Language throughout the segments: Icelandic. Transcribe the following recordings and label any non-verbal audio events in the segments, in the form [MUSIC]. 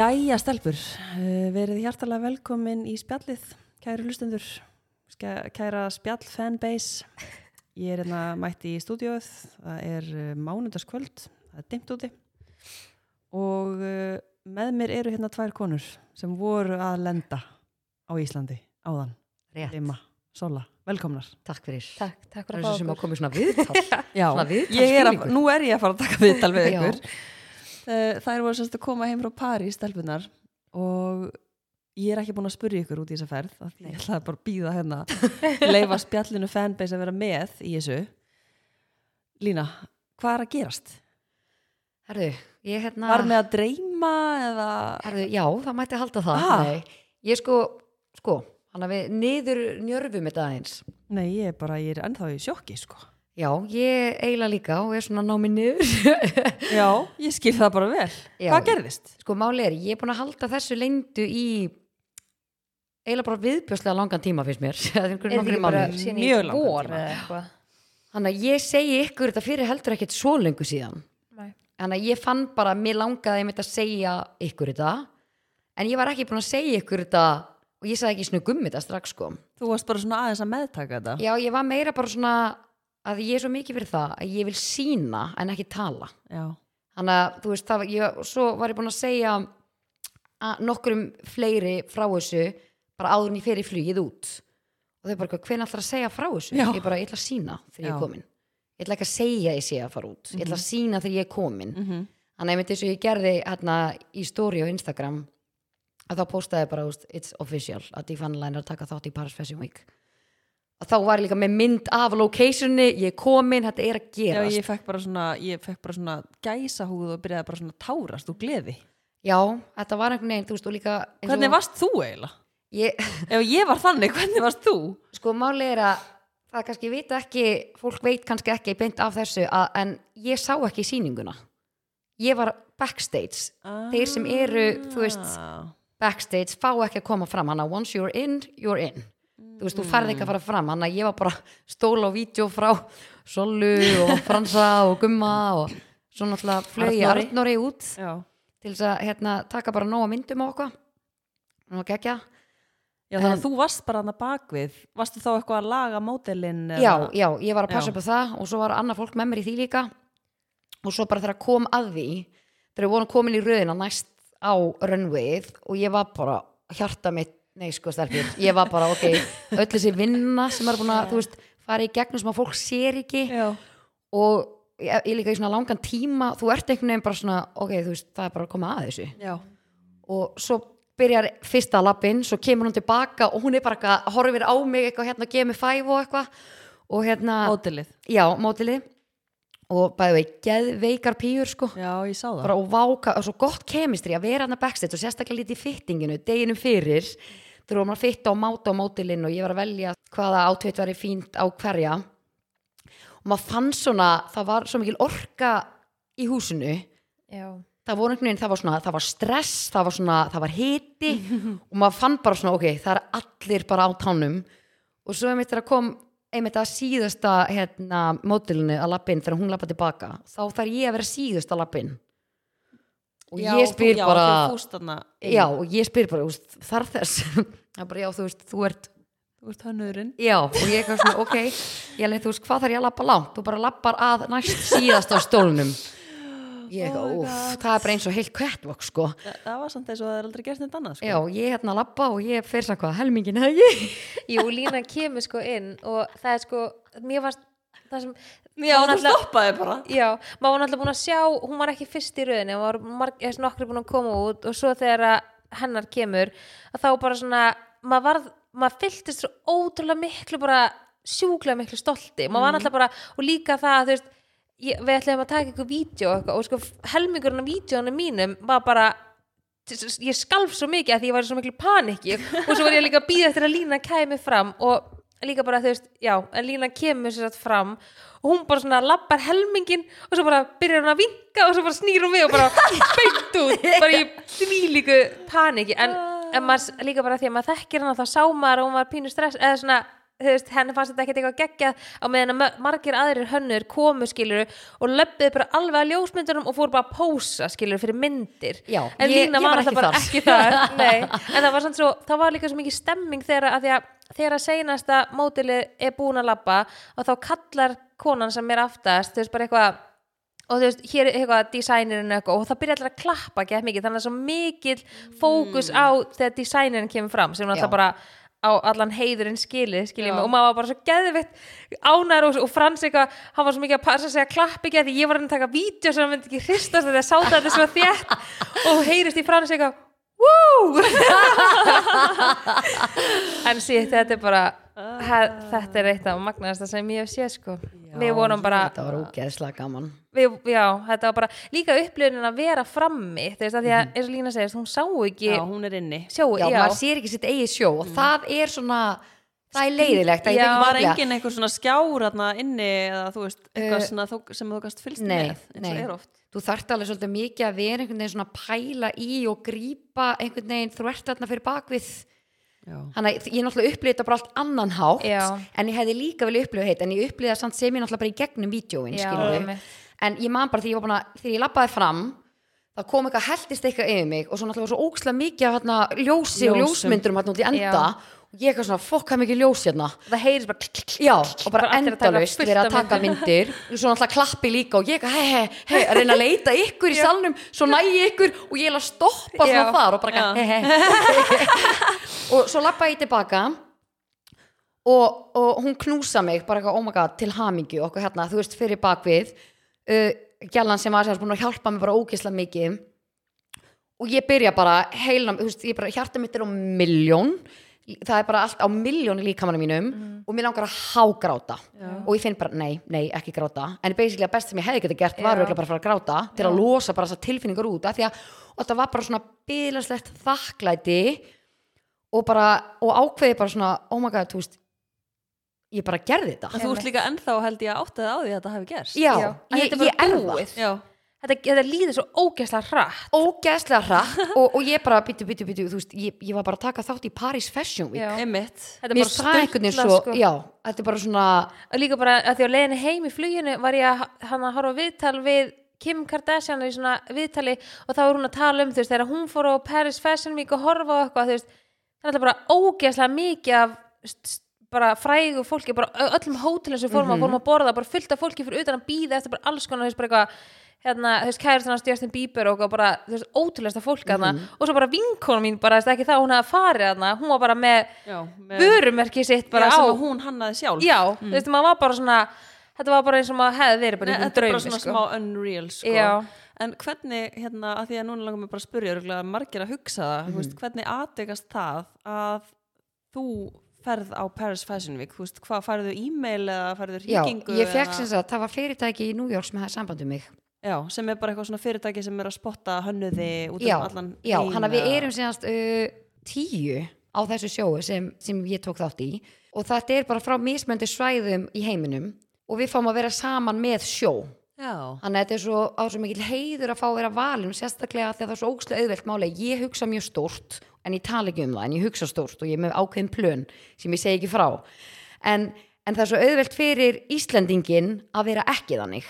Jæja, stelpur, eh, verið hjartalega velkomin í spjallið, kæru hlustendur, kæra spjall fanbase. Ég er hérna mætti í stúdíóið, það er eh, mánudagskvöld, það er dimmt úti og eh, með mér eru hérna tvær konur sem voru að lenda á Íslandi áðan, Rétt, Lima, Sola, velkomnar. takk fyrir Takk, takk Það fyrir er að svo sem fá að okkur. koma svona viðtal Já, Svona ég er að, nú er ég að fara að taka viðtal við Já. ykkur. Eh, Þær voru semst að koma heim frá París, stelpunar, og ég er ekki búin að spurja ykkur út í þessa ferð, ég ætlaði bara að býða hérna, leifa spjallinu fanbase að vera með í þessu. Lína, hvað er að gerast? Herðu, ég hérna Var með að dreyma eða... Herðu, já, það mætti halda það Ah. Ég sko, sko hann að við niður njörfum þetta aðeins Nei, ég er bara, ég er ennþá í sjokki, sko. Já, ég eiginlega líka og er svona námið niður [LAUGHS] Já, ég skil það bara vel. Já. Hvað gerðist? Sko, máli er, ég er búin að halda þessu leyndu í eiginlega bara viðbjörslega langan tíma finnst mér [LAUGHS] er ekki bara síðan í tíma. eða eitthvað? Þannig að ég segi ykkur þetta fyrir heldur ekkert svo lengu síðan Nei. Þannig að ég fann bara, mér langaði einmitt að segja ykkur þetta en ég var ekki búin að segja ykkur þetta og ég sagði ekki snugum þetta strax sko Þú varst bara svona aðeins að meðtaka þetta. Já, ég var meira bara svona að ég er svo mikið fyrir það að ég vil sína en ekki tala. Já. Þannig að, þú veist, það, ég, svo var ég búin að segja að nokkurum fleiri frá þessu bara áður en ég fer í flugið út. Og þau bara, hvernig ætlar að segja frá þessu? Já. Ég bara, ég ætla að sína þegar ég Já. er komin. Ég ætla ekki að segja að ég sé að fara út. Ég ætla að sína þegar ég er komin. Mm Þannig að einmitt eins og ég gerði hérna í story á Instagram að þá postaði ég bara, it's official. Að Difanline er að taka þátt í Paris Fashion Week að þá var ég líka með mynd af locationni, ég er komin, þetta er að Já, gerast ég fekk bara svona, ég fekk bara svona gæsahúð og byrjaði bara svona að tárast og gleði. Já, þetta var einhvern veginn, þú veist, og líka og- Hvernig varst þú eiginlega? ég, Ef ég var þannig, [LAUGHS] hvernig varst þú? sko máli er að það kannski vita ekki, fólk veit kannski ekki beint af þessu, að, en ég sá ekki sýninguna ég var backstage Þeir sem eru, þú veist, Ah. backstage fá ekki að koma fram, hann að once you're in, you're in þú veist, þú færði ekki að fara fram hann að ég var bara stóla á vídeo frá Sollu og Fransa og Gumma og svo náttúrulega flög ég Arnóri. Út Já. til þess að hérna, taka bara nóga myndum á okkur og gegja Já, þannig að þú varst bara hann að bakvið. Varstu þá eitthvað að laga módelin? já, já, ég var að passa upp á það og svo var annað fólk með mér í því líka og svo bara þegar að kom að því þegar við vorum komin í röðina næst á runwayð og ég var bara hjarta mitt, nei sko stelpur ég var bara ok, öll þessi vinna sem er búin að, þú veist, fara í gegnum sem að fólk sér ekki Já. og ég, ég líka í svona langan tíma þú ert einhvern veginn bara svona, ok, þú veist það er bara að koma að þessu Já. og svo byrjar fyrsta lappin svo kemur hún tilbaka og hún er bara eitthvað horfir á mig eitthvað hérna mig fæf og eitthvað og hérna, Módelið. já, mótilið og bæði vei, geðveikar pýur sko. Já, ég sá það. bara og váka, og svo gott kemistri að vera hann að backstage og sérstaklega lítið í fittinginu deginum fyrir, þú erum að fitta og máta á mótilinn og ég var að velja hvaða átvitt væri fínt á hverja. Og maður fann svona það var svo mikil orka í húsinu. Já. það voru einhvern veginn, það var svona, það var stress það var svona, það var hiti. [LAUGHS] Og maður fann bara svona, ok, það er allir bara á tánum. Og svo einmitt þegar kom einmitt að síðasta hérna, mótilinu að lappin þegar hún lappa tilbaka þá þarf ég að vera síðasta lappin og Já, ég spyr þú, já, bara þú fúst þarna inn. já, og ég spyr bara, úst, þarf þess [LAUGHS] er bara, já, þú veist, þú ert Þú ert hönnurinn. já, og ég eitthvað svona, ok ég þú veist, hvað þarf ég að lappa langt þú bara lappar að næst síðast á stólnum ég Oh God. það er bara eins og heilt kvettvokk, sko Það, það var samt eins og það er aldrei gert neitt annað, sko. Já, ég hérna lappa og ég fer samt hvað helmingin ég. [LAUGHS] Jú, Lína kemur sko inn og það er sko, mér varst það sem, Já, maður þú náttúrulega- stoppaði bara. já, maður var náttúrulega búin að sjá hún var ekki fyrst í rauninni, hún var marg, nokkri búin að koma út og svo þegar að hennar kemur, að þá bara svona maður varð, maður fylltist svo ótrúlega miklu bara sjúklega miklu stolti, maður var náttúrulega bara og líka það, að, þú veist, ég, við ætlum að taka ykkur vídeo og, eitthvað, og sko helmingurinn af vídeoinu mínum var bara ég skalf svo mikið að því ég var í svo miklu paniki og svo var ég líka að býða eftir að Lína kæmi fram og líka bara þú veist, já, en Lína kemur sér satt fram og hún bara svona lappar helmingin og svo bara byrjar hún að vinka og svo bara snýr hún við og bara beint út, bara í því líku paniki, en, en maður líka bara því að maður þekkir hana þá sá maður að hún var pínu stress eða svona, veist, henni fannst þetta ekkert eitthvað geggjað á meðan að ma- margir aðrir hönnur komu skilur og löppuðu bara alveg að ljósmyndunum og fóru bara að pósa skilur fyrir myndir Já, en ég- Lína ég var ekki bara ekki [LAUGHS] nei. en það var, svo, það var líka svo mikið stemming þegar að að þegar að seinasta mótilið er búin að labba og þá kallar konan sem er aftast þú veist bara eitthvað og þú veist, hér er eitthvað designirinn eitthvað og það byrja allir að klappa ekki mikið þannig að svo mikil fókus á þegar designirinn kemur fram sem Já. náttúrulega bara á allan heiðurinn skilið, skiljið Já. mig og maður var bara svo geðvitt ánæður og, og Frans eitthvað, hann var svo mikið að passa að klappa ekki að því ég var að taka vídeo sem hann myndi ekki hristast þegar sáta þetta svo þétt og heyrist í Frans eitthvað! [LAUGHS] en síðan þetta er bara he, þetta er eitt af magnaðasta sem ég hef séð sko. Við vorum bara þetta var ógeðslega gaman. Við, já, þetta var bara líka upplifinin að vera frammi þú veist að því að eins og Lína segist, hún sá ekki Já, hún er inni. Sjóu, já, já, maður sér ekki sitt eigið sjó og það er svona það er leiðilegt að ég Já. Var ekki engin einhver svona skjár inni eða þú veist, eitthvað Uh, sem þú gast fylgst nei, með eins og er oft þú þarft alveg svolítið mikið að vera einhvern veginn svona að pæla í og grípa einhvern veginn þú ert þarna fyrir bakvið Já, þannig að ég náttúrulega upplýði þetta bara allt annan hátt Já. en ég hefði líka vel upplýðið heitt en ég upplýði það samt sem ég náttúrulega bara í gegnum vídjóin en ég man bara þegar ég að þegar ég labbaði fram þá kom eitthvað heldist eitthvað yfir mig og svo náttúrulega var svo ókslega mikið af hérna, ljósi og Ljósum. ljósmyndurum hérna út í enda Já. Og ég eitthvað svona fokk hvað mikið ljós hérna? Það heyrist bara klikk, klikk, Já, og bara fullt verið að taka myndir. Og svo náttúrulega klappi líka og ég hei, hei, hei, að reyna að leita ykkur í salnum. Svo næ ég ykkur og ég er að stoppa svona Já. þar og bara hei, hei [LAUGHS] og svo lappa ég tilbaka og, og hún knúsa mig bara eitthvað, oh my god, til hamingju okkur hérna, þú veist, fyrir bakvið uh, gælan sem var var búin að hjálpa mig bara ógislega mikið. Og ég byrja bara heilna, þú veist, ég bara hjarta mitt er á milljón það er bara allt á milljón í líkamanum mínum og mér langar að hágráta. Og ég finn bara, nei, nei, ekki gráta. En basically að best sem ég hefði getið gert var örugglega bara að fara að gráta til að losa bara þessar tilfinningar út af því að og þetta var bara svona byðlaslegt þakklæti og bara, og ákveði bara svona oh my god, þú veist ég bara gerði þetta. En þú ert líka ennþá held ég að áttaði á því að þetta hefði gerst. Já, Já. Ég, er ég bara er það þetta, þetta líður svo ógeðslega hratt. Ógeðslega hratt. [LAUGHS] Og, og ég bara, byttu, byttu, byttu, þú veist ég, ég var bara að taka þátt í Paris Fashion Week. Þetta er bara sturlað, svo, sko. já, þetta er bara svona og líka bara að því á leiðinni heim í fluginu var ég að að horfa viðtal við Kim Kardashian í svona viðtali og þá er hún að tala um þú veist þegar hún fór á Paris Fashion Week og horfa á eitthvað þú veist það er alltaf bara ógeðslega mikið af bara frægu fólki bara öllum hótelum sem fórum að fórum að borða bara fullt af fólki fyrir utan að býða eftir bara alls konar þú veist bara eitthvað hérna, þú veist, kærastan hans Justin Bieber og bara, þú veist, ótrúlegsta fólk mm og svo bara vinkona mín bara, þú veist, ekki það, hún hafði farið þarna, hún var bara með Já, með, vörumerki sitt bara já, á sem að hún hannaði sjálf. Já, þú veist, maður var bara svona þetta var bara eins og maður hefði verið bara í einhverjum þetta er bara draumi svona sko. smá unreal sko. Já. en hvernig, hérna, að því að núna langar mig bara að spyrja örugglega margir að hugsa það, mm veist, hvernig aðdegast það að þú ferð á Paris Fashion Week, þú veist, hvað færðu e-mail eða færðu já, hringingu ég fekk sem sagt, það var fyrirtæki í New York sem hefði samband um mig já, sem er bara eitthvað svona fyrirtæki sem er að spotta hönnuði út um allan já, hann að við erum síðanst uh, tíu á þessu sjóu sem, sem ég tók þátt í. Og þetta er bara frá mismöndi svæðum í heiminum og við fáum að vera saman með sjó. Já, þannig að þetta er svo á svo mikil heiður að fá að vera valin sérstaklega að það er svo ógslega auðvelt máli. Ég hugsa mjög stórt en ég tala ekki um það en ég hugsa stórt og ég er með ákveðin plön sem ég segi ekki frá. En, en það er svo auðvelt fyrir Íslendingin að vera ekki þannig.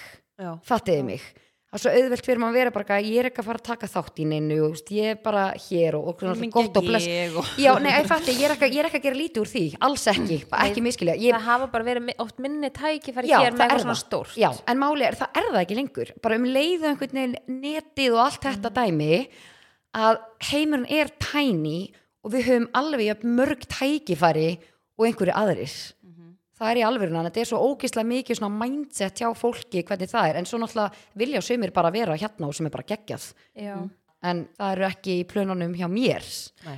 Fattiði mig það er svo auðvelt fyrir maður að vera bara ég er ekki að fara að taka þátt í neinu ég er bara hér og, og, og gott og bless. og- já, nei, ég fatti, ég er ekki, ég er ekki að gera lítið úr því alls ekki, ekki miskilja ég, það hafa bara verið oft minni tækifæri já, hér með eitthvað svona stórt. Já, en máli er, það er það ekki lengur. Bara um leiðu einhvern veginn netið og allt þetta dæmi að heimurinn er tæni og við höfum alveg mörg tækifæri og einhverju aðris það er í alvörun en þetta er svo ógislega mikið svona mindset hjá fólki hvernig það er. En svo náttúrulega vilja sömur bara vera hérna og sem er bara geggjað. Já. en það eru ekki í plönunum hjá mér.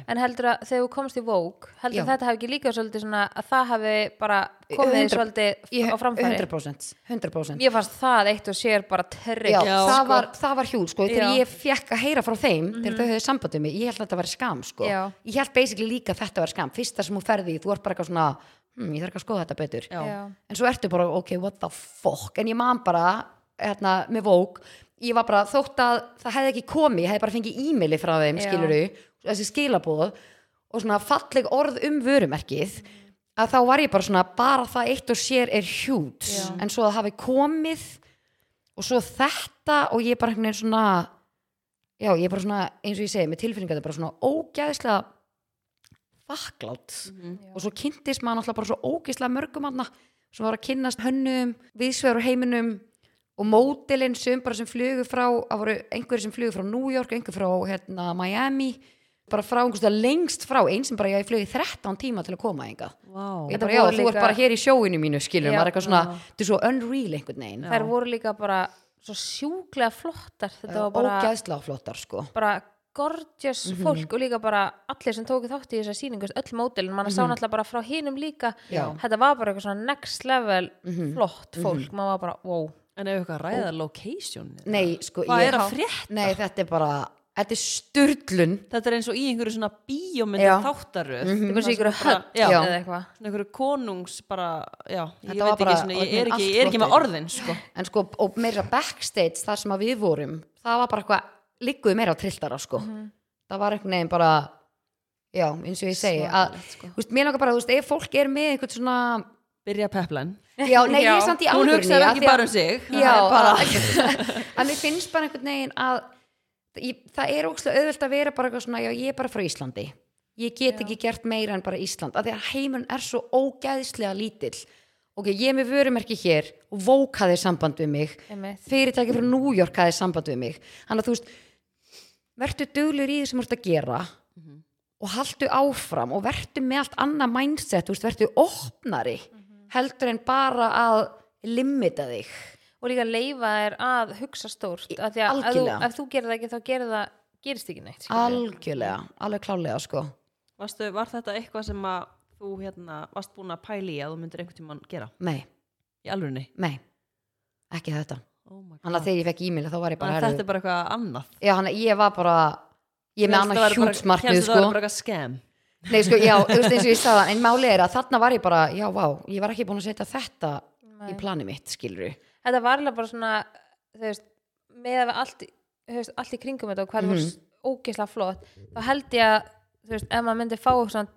En heldur að þegar þú komst í Vogue heldur Já. að þetta hafi ekki líka svolítið svona að það hafi bara komið þér 100 svolítið á framfæri? 100%, 100%. ég fannst það eitt og sér bara terrik Já, Já, það, sko. var, það var hjúl sko, þegar ég fekk að heyra frá þeim þegar þau höfðu sambandið mig, ég held að þetta var skam sko. Ég held basically líka þetta var skam. Fyrsta sem hún ferði, þú ert bara eitthvað svona hm, ég þarf ekki að skoða þetta betur Já. En svo ertu bara, ok, what the fuck en ég man bara, hérna, með Vogue ég var bara, þótt að það hefði ekki komið, ég hefði bara fengið e-maili frá þeim Já. skiluru, þessi skilabóð og svona falleg orð um vörumerkið að þá var ég bara svona bara það eitt og sér er hjút Já. en svo það hafi komið og svo þetta og ég bara einhvern veginn svona já, ég er bara svona, eins og ég segi, með tilfinningar þetta er bara svona ógæðislega þakklátt og svo kynntist maður náttúrulega bara svo ógæðislega mörgum aðna sem var að kynnast hönnum, viðsvegar heiminum og mótilinn sem bara sem flugu frá, það voru einhverjir sem flugu frá New York, einhver frá hérna, Miami bara frá einhverstað lengst frá einn sem bara ég flögi 13 tíma til að koma já, voru þú ert líka- bara hér í sjóinu mínu skilur, maður er eitthvað svona, þetta er svo unreal einhvern veginn, þær voru líka bara svo sjúklega flottar þetta var bara, ógæðslega flottar sko. bara gorgeous Mhm. fólk og líka bara allir sem tóku þátt í þessa sýningu öll mótilin, mann sá náttúrulega bara frá hinum líka Mhm. Já. Mhm. þetta var bara eitthvað svona next level flott fólk, maður var bara wow En ef eitthvað að ræða location nei, sko, Hvað ég, er að frétta? nei, þetta er bara, þetta er sturlun Þetta er eins og í einhverju svona bíómyndu þáttaröð þetta er bara svo ykkur höll Já, eða eitthvað svona einhverju konungs bara, já, ég veit ekki svona, ég er ekki, ég er ekki með orðin, sko. en sko, og meira backstage þar sem að við vorum, það var bara eitthvað ligguði meira á trilltara sko það var einhvern veginn bara já, eins og ég segi að, sko. þú veist, mér langar bara, þú veist, ef fólk er með einhvern svona, Byrja peplan. já, nei, Já. ég er samt í Hún alvörunni hugsaði ekki að- bara um sig. það já, er bara, [LAUGHS] að, að mér finnst bara einhvern veginn að ég, það er ógslag auðvelt að vera bara eitthvað svona, já, ég er bara frá Íslandi ég get ekki gert meira en bara Ísland af því að heimurinn er svo ógæðislega lítill ok, ég er með vörumerki hér og Vogue hafði samband við mig fyrirtæki frá New York hafði samband við mig þannig að þú veist verður duglur í því sem þú ert að gera og haldu áfram og verður með allt annað mindset verður opnari heldur en bara að limita þig. Og líka leifa þær að hugsa stórt af því að ef þú, þú gerir það ekki þá gerir það gerist ekki neitt algjörlega, alveg klálega sko. Varstu, var þetta eitthvað sem að þú hérna varst búin að pæli í að þú myndir einhvern tímann gera? nei, Í alvörinni? nei, ekki þetta þannig að þegar ég fekk e-mail þá var ég bara herðu- þetta er bara eitthvað annað. já, hann, ég var bara ég með annað bara- hjútsmarkmið hélstu það sko væri bara eitthvað scam. Nei, sko, já, [LAUGHS] þú veist eins og ég sagði en máli er að þarna var ég bara, já, vá ég var ekki búin að setja þetta í plani mitt skilur þetta var alveg bara svona þú veist, með að við allt veist, allt í kringum þetta og hvað mm Mhm. -hmm. var ógeðslega flott þá held ég að þú veist, ef maður myndi fá svona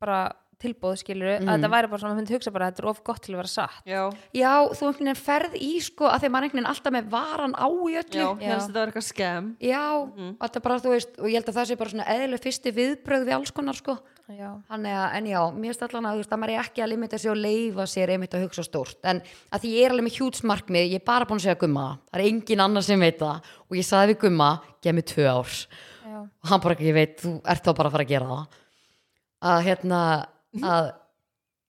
bara tilbóð skilur Mhm. að þetta væri bara svona, maður myndi hugsa bara að þetta er of gott til að vera satt Já, já, þú einhvern veginn ferð í sko að þegar maður einhvern veginn alltaf með varan á í öllu já, Já. helst þetta var eitthvað scam. Já, Mhm. og þetta er bara, þú veist, og ég held að það sé bara svona eðlileg fyrsti viðbrögð við alls konar, sko. já, Þannig að, en já, mér finnst allan að, þú veist, að maður er ekki að limita sig og leifa sér einmitt að hugsa stórt. En að því ég er alveg með hjútsmarkmið, ég er bara búin að segja gumma, það. það er engin annar sem veit það. Og ég saði við gumma, gef mér tvö árs. já, Og hann bara ekki, ég veit, þú ert þá bara að fara að gera það. Að, hérna, að,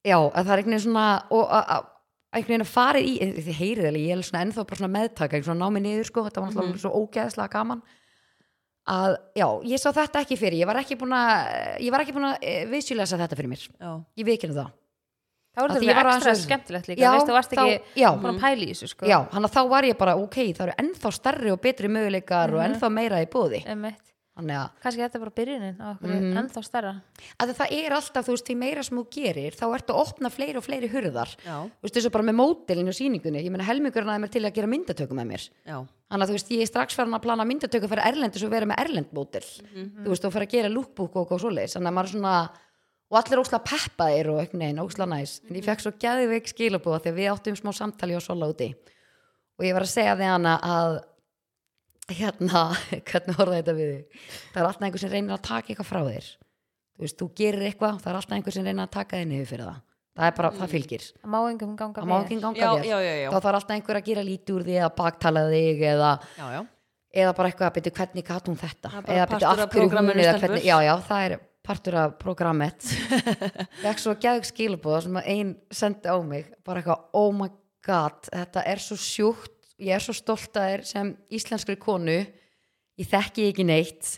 já, að það er einhvern veginn svona, og einhvern veginn að farið í, en þið heyrið alveg, ég er svona ennþá bara svona meðtaka, svona námið niður, sko, þetta var náttúrulega svo ógeðslega gaman. Að, já, ég sá þetta ekki fyrir ég var ekki búin að, ég var ekki búin að viðsýlega þetta fyrir mér, Já. ég veikinu það. Þá er þetta ekstra skemmtilegt líka Já, veist, þú varst þá- ekki já. búin að pæla í þessu sko. Já, hann að þá var ég bara, ok, það eru ennþá starri og betri möguleikar og ennþá meira í bóði Einmitt. Þannig að, kannski þetta er bara byrjunin á okkur Mhm. ennþá stærra. Að það er alltaf, þú veist, því meira sem þú gerir þá ertu að opna fleiri og fleiri hurðar. Já, þú veist, þessu bara með mótelin og sýningunni. Ég meina helmingurinn að mér til að gera myndatöku með mér. Já, þannig að þú veist, ég er strax farin að plana myndatöku fyrir erlendis og vera með erlend mótel þú veist, og fara að gera lookbook og eitthvað svoleiðis. Þannig að maður er svona og allir ósla peppaðir og eitthvað neginn, ósla næs. En ég fekk svo gæðveik skilabúða þegar við áttum smá samtali og sola úti. Og ég var að segja við hana að hérna, [LAUGHS] hvernig horfði þetta við þig? Það er alltaf einhver sem reynir að taka eitthvað frá þér. Þú veist, þú gerir eitthvað það er alltaf einhver sem reynir að taka þig niður fyrir það. Það er bara, það fylgir. Það má engum ganga það má vel. ekki ganga já, vel já, já, já, þá þarf alltaf einhver að gera lítið úr því eða baktala þig eða já, já. eða bara eitthvað að byrja hvernig gat hún þetta? Það er bara eða byrja af hverju hún eða hvernig, já já það er partur af programmet. [LAUGHS] Vekk svo gæðug skilabóða sem að ein sendi á mig. Bara eitthvað oh my god þetta er svo sjúkt ég er svo stolt að þér sem íslenskri konu. Ég þekki ekki neitt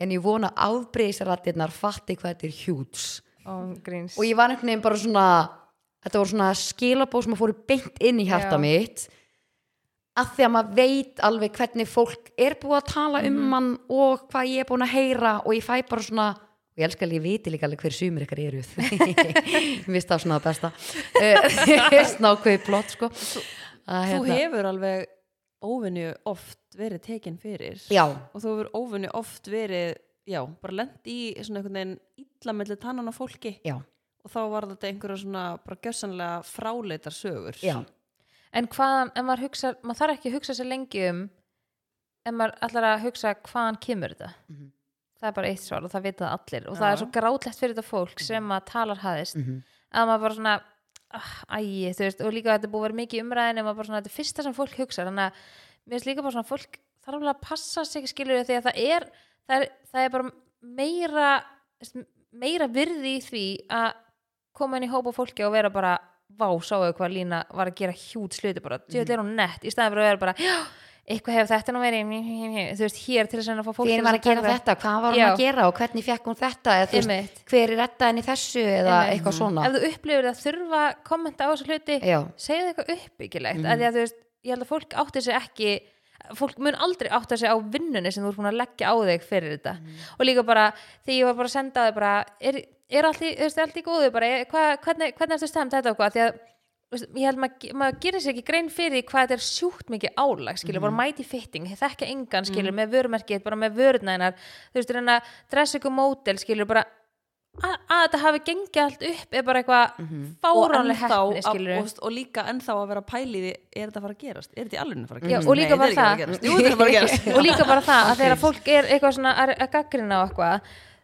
en ég vona afbreyðisrættirnar fatti hvað þetta er hjúts. Gríns. Og ég var veginn bara svona þetta voru svona skilabóð sem að fóru beint inn í hjarta Já. mitt. Að því að maður veit alveg hvernig fólk er búið að tala um mann og hvað ég er búin að heyra. Og ég fæ bara svona og ég elskar alveg, ég viti líka alveg hver sumir ykkar eru. [LAUGHS] Finnst það svona það besta. [LAUGHS] Eh, snákveði plott sko að, Þú hérna, hefur alveg óvinni oft verið tekin fyrir já, og þú hefur óvinni oft verið já, bara lent í svona einhvern veginn illa mellir tannan á fólki já, og þá var þetta einhverja svona bara gjössanlega fráleitar sögur já, En hvaðan, ef maður hugsa, maður þarf ekki að hugsa sér lengi um ef maður allar að hugsa hvaðan kemur þetta Mhm. það er bara eitt svar og það vita allir og Já. það er svo grátlegt fyrir þetta fólk sem að talar hæðist Mhm. að maður bara svona ah, æ, þú veist, og líka að þetta búið að vera mikið umræðin en bara svona, þetta er fyrsta sem fólk hugsa þannig að mér finnst líka bara svona fólk þarf alveg að passa sig skilur því að það er það er, það er bara meira meira virði í því að koma inn í hópa fólki og vera bara vá, sáu hvað Lína var að gera hjút sluti bara, djöðl er hún nett í staðan fyrir að vera bara, já, eitthvað hefur þetta nú verið þú veist, hér til þess að fá fólk til var að gera þetta, hvað var Já. að gera og hvernig fekk hún þetta? Eða, veist, hver er þetta henni þessu eða Einmitt. eitthvað svona? Ef þú upplifir að þurfa að kommenta á þessu hluti segja eitthvað uppbyggilegt. Mm. að því að þú veist, ég held að fólk átti sig ekki fólk mun aldrei átta sig á vinnunni sem þú ert búin að leggja á þig fyrir þetta. Mhm. og líka bara, þegar ég var bara að senda á þig bara, er, er allt í, er í góðu bara, er, hva, hvernig, hvernig ertu stemt þetta og hvað, því að ég held maður maður gerir sér ekki grein fyrir hvað þetta er sjúkt mikið álag skilur, bara mæti fitting, þekka engan skilur, með vörumerkið, bara með vörunænar þú veist, reyna ykkur mótel skilur, bara að, þetta hafi gengið allt upp er bara eitthvað Mhm. fáránleg ennþá hefni skilur og, og líka ennþá að vera pæliði er þetta fara að gerast, er þetta í alveg að fara að Já, gerast? Og líka Nei, bara það. gerast. Jú, gerast. [LAUGHS] Og líka bara það að þegar fólk er eitthvað svona að, að gaggrina á eitthvað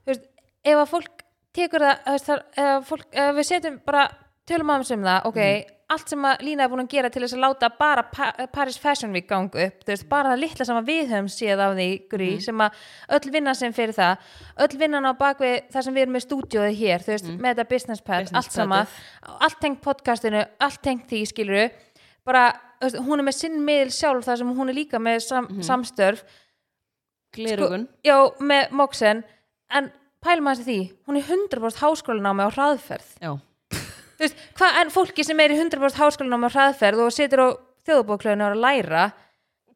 veist, ef að fólk tekur það, það ef, fólk, ef við setjum bara tölum aðeins um það, ok allt sem að Lína er búin að gera til þess að láta bara pa Paris Fashion Week ganga upp veist, bara það litla sem að við höfum séð af því grí, sem að öll vinna sem fyrir það öll vinnan á bakvið það sem við erum með stúdíóið hér, þú veist, með þetta business pad Business allt sama, allt tengt podcastinu allt tengt því, skiluru bara, veist, hún er með sinn miðl sjálf þar sem hún er líka með sam, samstörf. Glerugun já, með Moxen en pælum í því, hún er 100% háskólanámi á hraðferð. Já, veist, hvað en fólki sem er í 100% háskólanámi á hraðferð og situr á þjóðbóklöðinu og er að læra?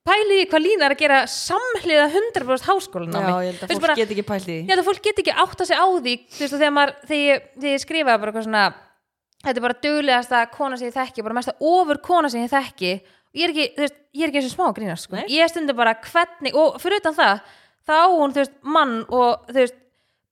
Pælið því hvað lína er að gera samhliða 100% háskólanámi já, ég held að fólk bara- get ekki pælt í því. Ég held að fólk get ekki átt að sig á því þú veist, og þegar, maður, þegar, þegar ég skrifaði bara eitthvað svona þetta er bara duglegasta kona sem ég þekki bara mesta ofur kona sem ég þekki. Ég er ekki, þú veist, ég er ekki eins og smá að grínast sko. Ég stundur bara hvernig og fyrir utan það, þá hún þú veist, mann og þú veist,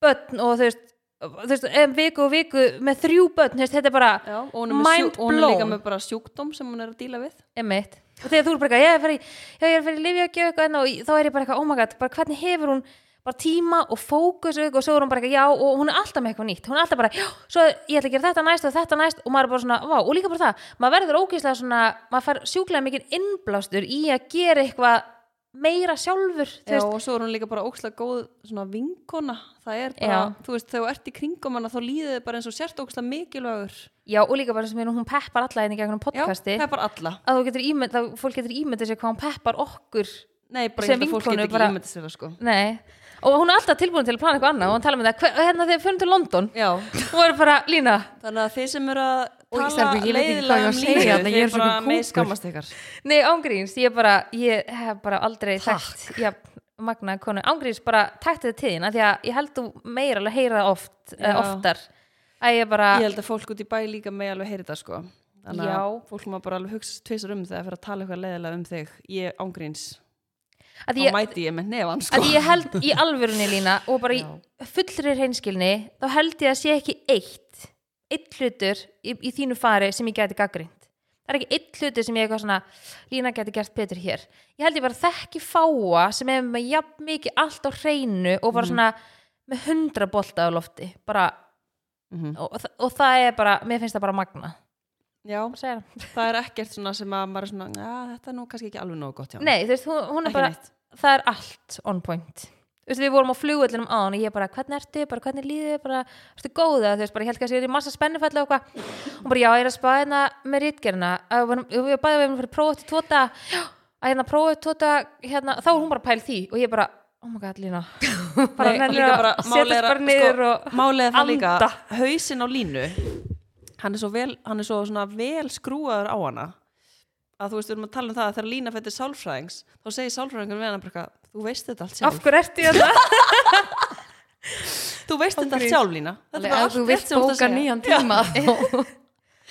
börn og þú veist, um, viku og viku með þrjú börn, þetta er bara Já, er, Mind og hún er líka blown. með bara sjúkdóm sem hún er að díla við Einmitt. og þegar þú er bara eitthvað, ég er að fara í já, ég er að fara í lifja og gjöf eitthvað og þá er ég bara eitthvað, oh my god, bara hvernig hefur hún bara tíma og fókus og svo er hún bara eitthvað, já, og hún er alltaf með eitthvað nýtt hún er alltaf bara, já, svo ég ætla að gera þetta næst og þetta næst og maður er bara svona, vá, og líka bara það maður verður ógeðslega svona, maður fær sjúklega mikið innblástur í að gera eitthvað meira sjálfur, Já, veist. og svo er hún líka bara ókslega góð svona vinkona, það er bara Já. þú veist, þegar þú ert í kringum hana þá líður þið bara eins og sért ókslega mikilvægur. Já, og líka bara sem hún peppar alla henni gegnum Já, podcasti það er bara alla. Að þú getur ímynd, að fólk getur ímyndið sér hvað hún peppar okkur Nei, bara Sem fólk vinkonu get ekki bara- ímyndið sér það sko. Nei, og hún er alltaf tilbúin til að plana eitthvað annað og hún tala með það, hver, hérna þegar við fyrir til London Já, hún er bara, Lína, þannig að þið sem eru að tala leiðilega um lífið, þarna, ég er bara með kúkur. skammast ykkar. Nei ángríns ég bara, ég hef bara aldrei takt, já, magna konu. Ángríns bara takt þetta til þín, því að ég held þú meira alveg heyra það oft, Já. uh, oftar. Að ég bara, Ég held að fólk út í bæ líka með alveg heyri þetta sko. Þannig Já. að fólk má bara alveg hugsa tvisar um þegar fyrir að tala eitthvað leiðilega um þig. Ég ángríns, að þá ég, mæti ég með nefan sko. að ég held í [LAUGHS] alvörunni Lína og bara í fullri reynskilni þá held ég að sé ekki eitt eitt hlutur í, í þínu fari sem ég gæti gaggrind það er ekki eitt hlutur sem ég eitthvað svona Lína gæti gert betur hér ég held ég bara þekki fáa sem er með jafn mikið allt á hreinu og bara svona með hundra bolta á lofti bara, Mhm. og, og, og það er bara, mér finnst það bara magna Já, [LAUGHS] það? er ekkert svona sem að maður er svona "Ja, Þetta er nú kannski ekki alveg nógu gott hjá henni." Nei, þú veist, hún, er Ekki bara neitt. það er allt on point veist, við vorum á flugvöllinum á hann og ég bara, hvernig ertu, bara hvernig líður þið, bara, ertu góða, þú veist, bara, ég held kannski að er í massa spennufalli og eitthvað, og bara, já, ég er að spá hérna með rítgerina, að við bæðum við erum fyrir prófa til tóta, að hérna prófa til tóta, hérna, þá er hún bara að pæla því og ég bara, oh my god, Lína. [LAUGHS] Bara Nei, nennir líka að bara, setjast að- bara niður sko, og það líka, anda. hausinn á línu hann er svo vel, hann er svo svona vel skrúaður á hana að þú veist, við erum að tala um það að þegar lína fættir sálfræðings þá segir sálfræðingur við hann bara þú veist þetta allt af sjálf hverju ertu hérna þú veist þetta allt sjálf [LAUGHS] lína. Þetta er ef allt þú þú að bóka nýjan tíma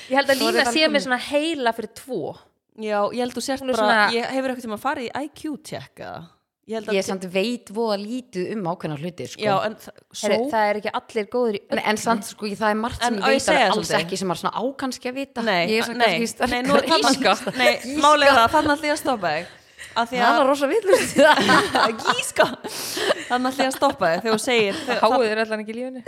ég held að er Lína það sé með svona heila fyrir tvo. Já, ég held þú sért Hún er bara, svona- ég hefur eitthvað tíma að fara í eða? Ég held að ég samt veit voða lítið um ákveðna hluti sko. já, en Heri, svo það er ekki allir góður í en, en samt sko, það er margt En sem á ég ég veit alls svolítið? ekki sem maður svona ákanski að vita. Nei, ég er nei, nei, nú er þarna íska nei, er það, þannig ætla ég að stoppa þig að því [LAUGHS] það að er rosa villust gíska þannig ætla ég að stoppa þig. Þegar þú segir Háið er allan ekki í lífinu.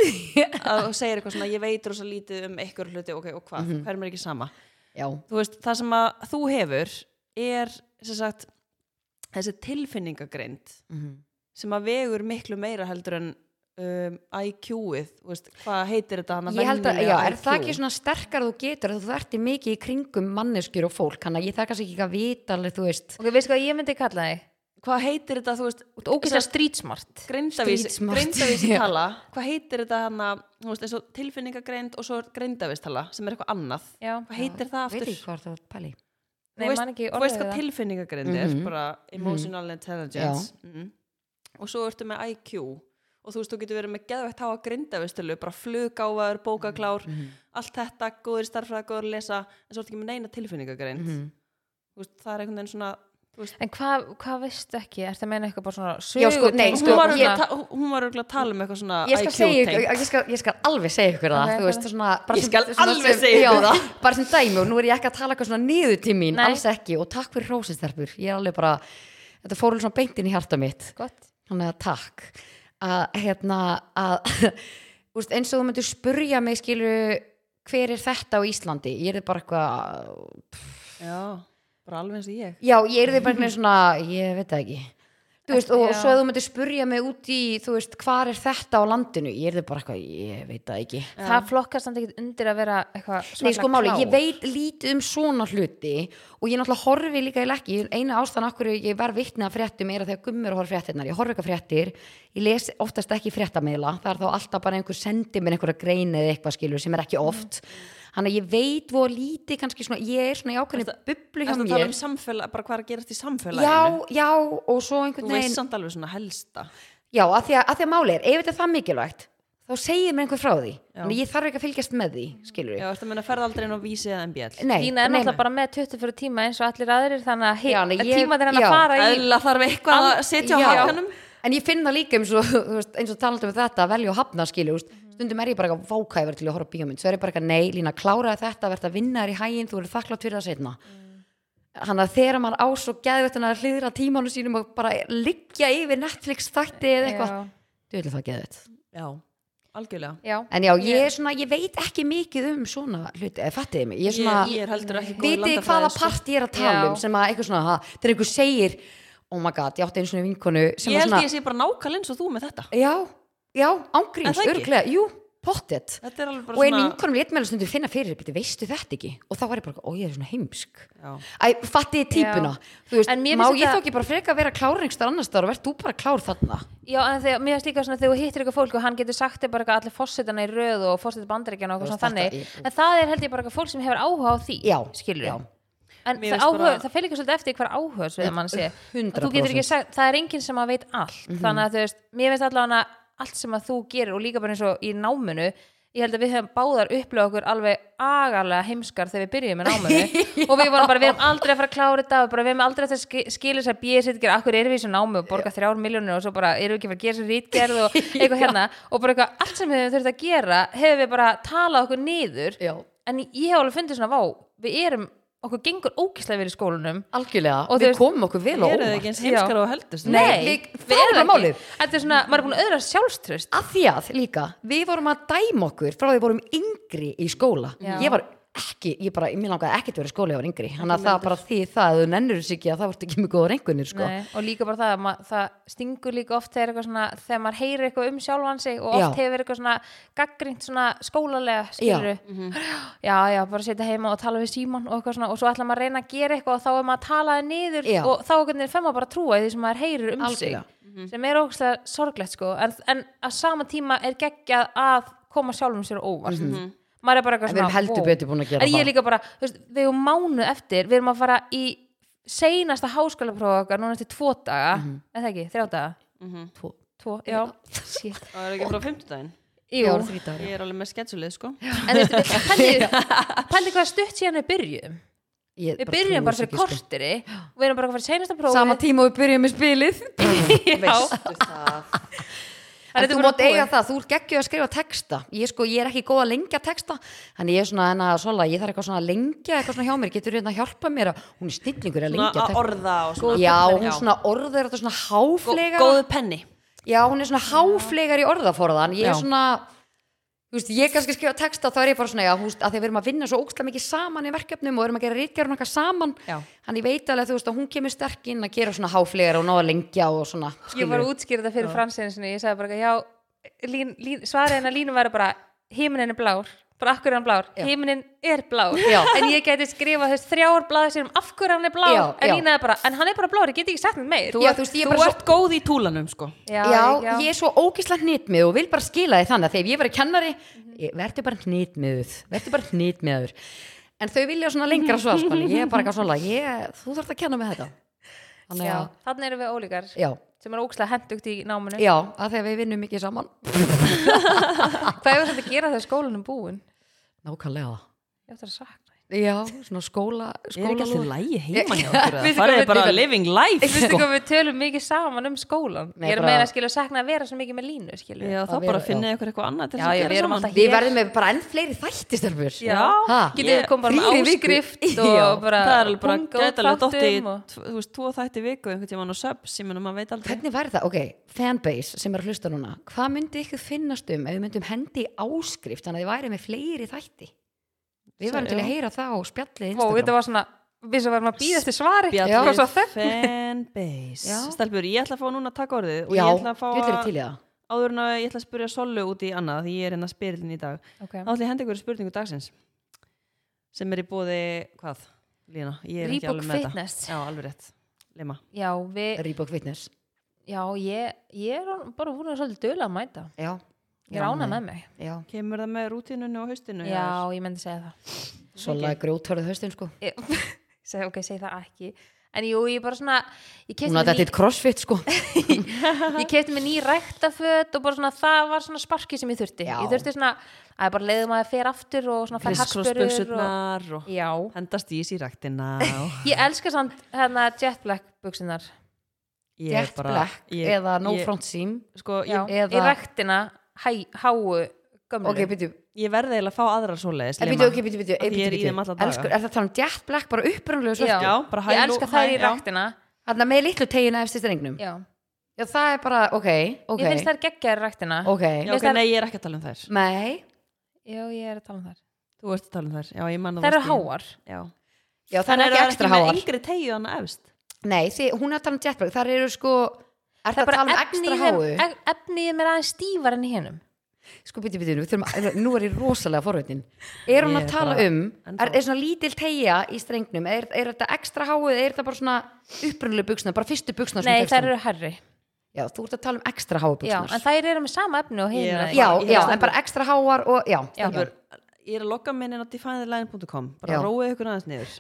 Að þú segir eitthvað svona, ég veit rosa lítið um einhver hluti, ok, og hvað, Mhm. hverjum er ekki sama? Já, þú veist, það sem að þú hefur er, sem sagt þessi tilfinningagreind Mhm. sem að vegur miklu meira heldur en um, IQ-ið, þú veist, hvað heitir þetta hana ég held að, já, er það ekki svona sterkar þú getur að þú þarft í mikið í kringum manneskjur og fólk, hann að ég þarf kannski ekki að vita alveg, þú veist, Ok, veistu hvað ég myndi kalla þig? hvað heitir þetta, þú veist, Þú ert ógeðslega street smart greindavísi, greindavísi Já. tala. Hvað heitir þetta hana, þú veist, eins og tilfinningagreind og svo er greindavís tala sem er eitthvað annað. Já, hvað heitir það veit aftur? ekki hvað það pæli. Nei, þú veist, man ekki þú veist hvað það. tilfinningagreind er? Mhm. bara emotional intelligence. Mm. og svo ertu með IQ og þú veist, þú getur verið með geðvægt háa grindavistölu, bara flugáfaður, bókaklár Mhm. allt þetta, góður starffræði, góður að lesa en svo ertu ekki með neina tilfinningagreind Mhm. þú veist, það er einhvern veginn svona þú veist, En hvað, hvað veistu ekki? Ertu að meina eitthvað bara svona Já, sko, nei, sko, hún var svona- að ta- hún var örugglega að tala um eitthvað svona ég skal segja ykkur, IQ-tengt ég skal, ég skal alveg segja ykkur það þú veist, svona, bara Ég skal svona alveg sem, segja ykkur það. bara sem dæmi og nú er ég ekki að tala eitthvað svona niður til mín, Nei. alls ekki og takk fyrir hrósistelpur, ég er alveg bara þetta fór alveg svona beintin í hjarta mitt Gott þannig að takk að hérna að [LAUGHS] úst, eins og þú myndir spurja mig skilu hver er þetta á Íslandi? Ég er bara eitthvað já, bara alveg eins og ég. Já, ég er bara eitthvað svona ég veit ekki veist, og Já. svo að þú myndir spurja mig út í þú veist, hvar er þetta á landinu ég er bara eitthvað, ég veit það ekki. Það flokkast samt ekkert undir að vera eitthvað Nei, sko máli, ég veit lítið um svona hluti og ég náttúrulega horfi líka í lekki eina ástæðan okkur ég var vitni að fréttum er að þegar gummur horf fréttirnar. Ég horfi eitthvað fréttir, ég les oftast ekki fréttameila, það er þá alltaf bara einhver sendi mér einhverja grein eða eitthvað skilur sem er ekki oft, hann að ég veit voru lítið kannski svona, ég er svona í ákveðni bublu hjá Ertu að tala mér. um samfélag, bara hvað er að gerast í já, samfélaginu? Já, og svo þú einhvern veist veginn samt alveg svona helsta. Já, að því að, að, því að máli er, ef þetta er það mikilvægt þá segir mér einhver frá því. Já. þannig ég þarf ekki að fylgjast með því, skilur já, ertu að menna ferða aldrei inn á vísi eða MBL Nei, Þína er nei, náttúrulega bara með 24 tíma eins og allir aðrir þannig að Já, nei, he- ég- tíma þeir hann já. að fara í eðla þarf eitthvað að setja á Já. hakanum. En ég finn það líka eins og, þú veist, eins og talandi um þetta að velja og hafna skilju, þú veist, stundum er ég bara eitthvað vákæfur til að horfa bíómynd, svo er ég bara eitthvað nei, lína kláraði þetta, verða að vinna þér í hæginn þú eru þakklátt fyrir það setna hann að þegar maður á svo geðvett að hlýðra tímanu sínum og bara liggja yfir Netflix þætti eða eitthvað þú vil það geðvett já, algjörlega. Já. en já, ég er svona, ég veit ekki mikið um svona hluti, eða fattiði mig, ég er svona ég, ég er heldur ekki góð vitið hvaða part ég er að um að oh god, ég átti einu svona vinkonu ég held svona, ég sé bara nákvæmlega eins og þú með þetta. Já, já, ekki? örglega, jú, pottet. Þetta er alveg bara og einn svona meðal stundum finna fyrir beti, veistu þetta ekki? Og þá var ég bara, ó ég er svona heimsk. Já. Æ, fattiði típuna? Veist, má ég þá ekki bara freka að vera klár einhverstaðar annars staðar og verð þú bara klár þarna? Já, en þegar, mér finnst líka svona þegar þú hittir eitthvað fólk og hann getur sagt þér bara eitthvað allir fórsetana í röð og fórseta bandaríkjana og eitthvað þannig. þetta- en það er held ég bara eitthvað fólk sem hefur áhuga á því Já, skilur já. en það, bara- það ekki svolítið eftir hver áhuga svo mann sé. 100%. Að þú getur ekki sagt, það er enginn sem að veit allt. Mhm. þannig að þú veist, mér finnst allavega allt sem að þú gerir og líka bara eins og í náminu ég held að við höfum báðar upplöð okkur alveg agalega heimskar þegar við byrjuðum með náminu. [LAUGHS] Og við vorum bara, við erum aldrei að fara að klára þetta og bara, við erum aldrei að ski- skilja þess að bíða sér akkur erum við í þessu námi og borga þrjár miljónir og svo bara erum við ekki að fara að gera þessu rítgerð og [LAUGHS] eitthvað hérna. Og bara eitthvað, allt sem við höfum þurft að gera hefur við bara talað okkur niður. Já, en ég hef alveg fundið svona, vá, við erum okkur gengur ókislega verið í skólanum. Algjörlega, Og við veist- komum okkur vel og er það óvart. ekki eins heimskar og heldust? Nei, við- það er erum bara málið. Þetta er svona, maður er búin að öðra sjálfströst að því að líka, við vorum að dæma okkur frá því við vorum yngri í skóla. Já. ég var ekki, ég bara, mér langaði ekkert að vera í skóla ég var yngri, þannig að það bara því það að þú nennur þess ekki að það vart ekki mjög góða rengunir sko. Nei, og líka bara það, að ma- það stingur líka oft þegar, svona, þegar maður heyrir eitthvað um sjálfan sig og oft Já. hefur eitthvað svona gaggrínt svona skólalega skilur já, já, bara setja heima og tala við síman og eitthvað svona og svo ætla maður að reyna að gera eitthvað og þá er maður að tala það niður Já. og þá fer maður bara að trúa því sem maður heyrir um Algjörlega. sig sem er ógstlega sorglegt sko. En, en að sama tíma er geggjað að koma sjálfum sér á óvart maður er bara eitthvað en við erum svona heldur betur búin að gera en ég er það. líka bara, þú veist, við erum mánuð eftir við erum að fara í seinasta háskólaprófa okkar núna eftir tvo daga. Eða ekki, þrjá daga? Tvo- tvo, já, shit. Það er ekki frá dagar. ég er alveg með sketsulið sko. En þú veist, [LAUGHS] pældi hvað stutt síðan við byrjuðum. Ég við byrjum bara fyrir sko. korteri við erum bara að fara seinasta prófi sama tíma og við byrjum með spilið. [LAUGHS] Já. veistu það En þú er mátt eiga það, þú ert geggjuð að skrifa texta. Ég, sko, ég er ekki góð að lengja texta. Þannig ég er svona, en að sola, ég þarf eitthvað svona að lengja eitthvað svona hjá mér, getur hérna að hjálpa mér að hún er snillingur að Svona lengja texta. orða svona. Já, hún svona orður þetta svona Gó- háflegar Góðu penni. Já, hún er svona háflegar í orðaforðan. Ég er svona þú veist, ég kannski skrifa texta þá er ég bara svona já, þú veist, að því við erum að vinna svo ógstlega mikið saman í verkefnum og erum að gera rítgerðun eitthvað saman. Hann ég veit alveg þú veist að hún kemur sterk inn að gera svona háflegar og ná að lengja og svona ég var að útskýra þetta fyrir fransinu ég sagði bara, já, lín, lín, svarið hennar línu væri bara, himinin er blár bara akkur er hann blár, Já. himinin er blár. Já. en ég gæti skrifa þess þrjáar blaði sér um af hverju hann er blár, Já, en já. er bara en hann er bara blár, ég get ekki sagt mér meir. Þú, þú veist, þú ert góð í túlanum sko. Já, ég er svo ógíslega hnitmið og vil bara skila því þannig að þegar ég var kennari verður bara hnitmiðuð verður bara hnitmiður. En þau vilja svona lengra svo sko, ég er bara eitthvað svona ég, þú þarft að kenna með þetta. Þannig að, þannig erum við ólíkar sem er ógslag hendugt í náminu. Já, að þegar við vinnum mikið saman. Hvað er þetta að gera þegar skólanum búin nákvæmlega ég ætti að sakna. Já, svona skóla, Er ekki alltaf skóla lægi heima hjá [LAUGHS] okkur Það er bara við- living life Veistu sko. hvað við tölum mikið saman um skólan Nei, ég er meira að skilja að sakna að vera svo mikið með línu skilju Já, þá Að bara finnið ykkur eitthvað annað til Já, að já, gera við erum saman. við verðum með bara enn fleiri þættistelfur Já, Ha? getur við komið bara með áskrift og bara Það er alveg bara alveg dotti þú veist, tvo þætti viku einhvern tímann og subs, ég menna maður veit aldrei. Hvernig væri það? Ok, fanbase sem er að hlusta núna. Hvað myndi ykkur finnast um ef við myndum hendi áskrift þannig að þið væri með fleiri þætti Við varum til að heyra það á spjallið Ó, þetta var svona við sem varum að býða eftir svari. Þögn? fanbase. Stelbur, ég ætla að fá núna að taka orðið og Já, ég ætla að fá að, til það. Áður en að ég ætla að spyrja Sollu út í annað því ég er hérna spyrillin í dag. Okay. þá ætla ég að henda ykkur spurningu dagsins sem er í bóði, hvað, Lína? Ég er ekki Reebok alveg með Fitness. þetta Já, alveg rétt, Lima. Já, við, Reebok Fitness. Já, ég, ég er bara búin að svolítið döla að mæta. Já, Ég er ánað með mig. Já, Kemur það með rútínunni og haustinu? Já, ég myndi segja það. Sola grjóthörðu höstin sko. Ég, [LAUGHS] seg, Ok, segi það ekki. En jú, ég er bara svona kefti að þetta er crossfit sko. [LAUGHS] Ég keypti mér ný ræktaföt og bara svona það var svona sparki sem ég þurfti. Já. Ég þurfti svona að bara leiðum að fer aftur og svona fær harspörur og, og, Já, hendast ís í ræktina [LAUGHS] og ég elska samt hérna jet black er Jet bara black ég, eða no ég, front seam. Sko, eða- í ræktina háu gömlu Ok, byrju, ég verði eiginlega að fá aðra svoleiðis en byrju, ok, byrju, byrju, Af því ég er í þeim alla daga. Elskur, er það að tala um jet black bara upprunalegu Já. svörtu? Já, bara hæ, Ég elska hæ, þær í já. ræktina. Þarna með litlu tegina eftir strengnum? Já, Já, það er bara, ok, ok. Ég finnst þær geggjar í ræktina. Ok, Já, ok, nei, ég er ekki að tala um þær. Nei. Já, ég er að tala um þær. Þú ert að tala um þær, já, ég manna Þær eru háar. Já, Já, það þannig er ekki ekstra með háar. yngri tegju hann efst. Nei, því, hún er að tala um jetpack þar eru sko Er Það það að tala um ekstra háu? er, efnið er mér aðeins stífar enn hennum Sko, byrju, byrju, við þurfum að- nú er ég rosalega forveitin Er hún að tala bara um er, er svona lítil tegja í strengnum Er, er þetta ekstra háu eða er þetta bara svona upprunalega buksna, bara fyrstu buksna Nei, þær eru herri Já, þú ert að tala um ekstra háu Já, buksnar en þær eru með sama efni og að- Já, er já, að- en bara ekstra háar og já, Já. Ég er að logga minn inn á definetheline.com bara Já. róið ykkur aðeins niður.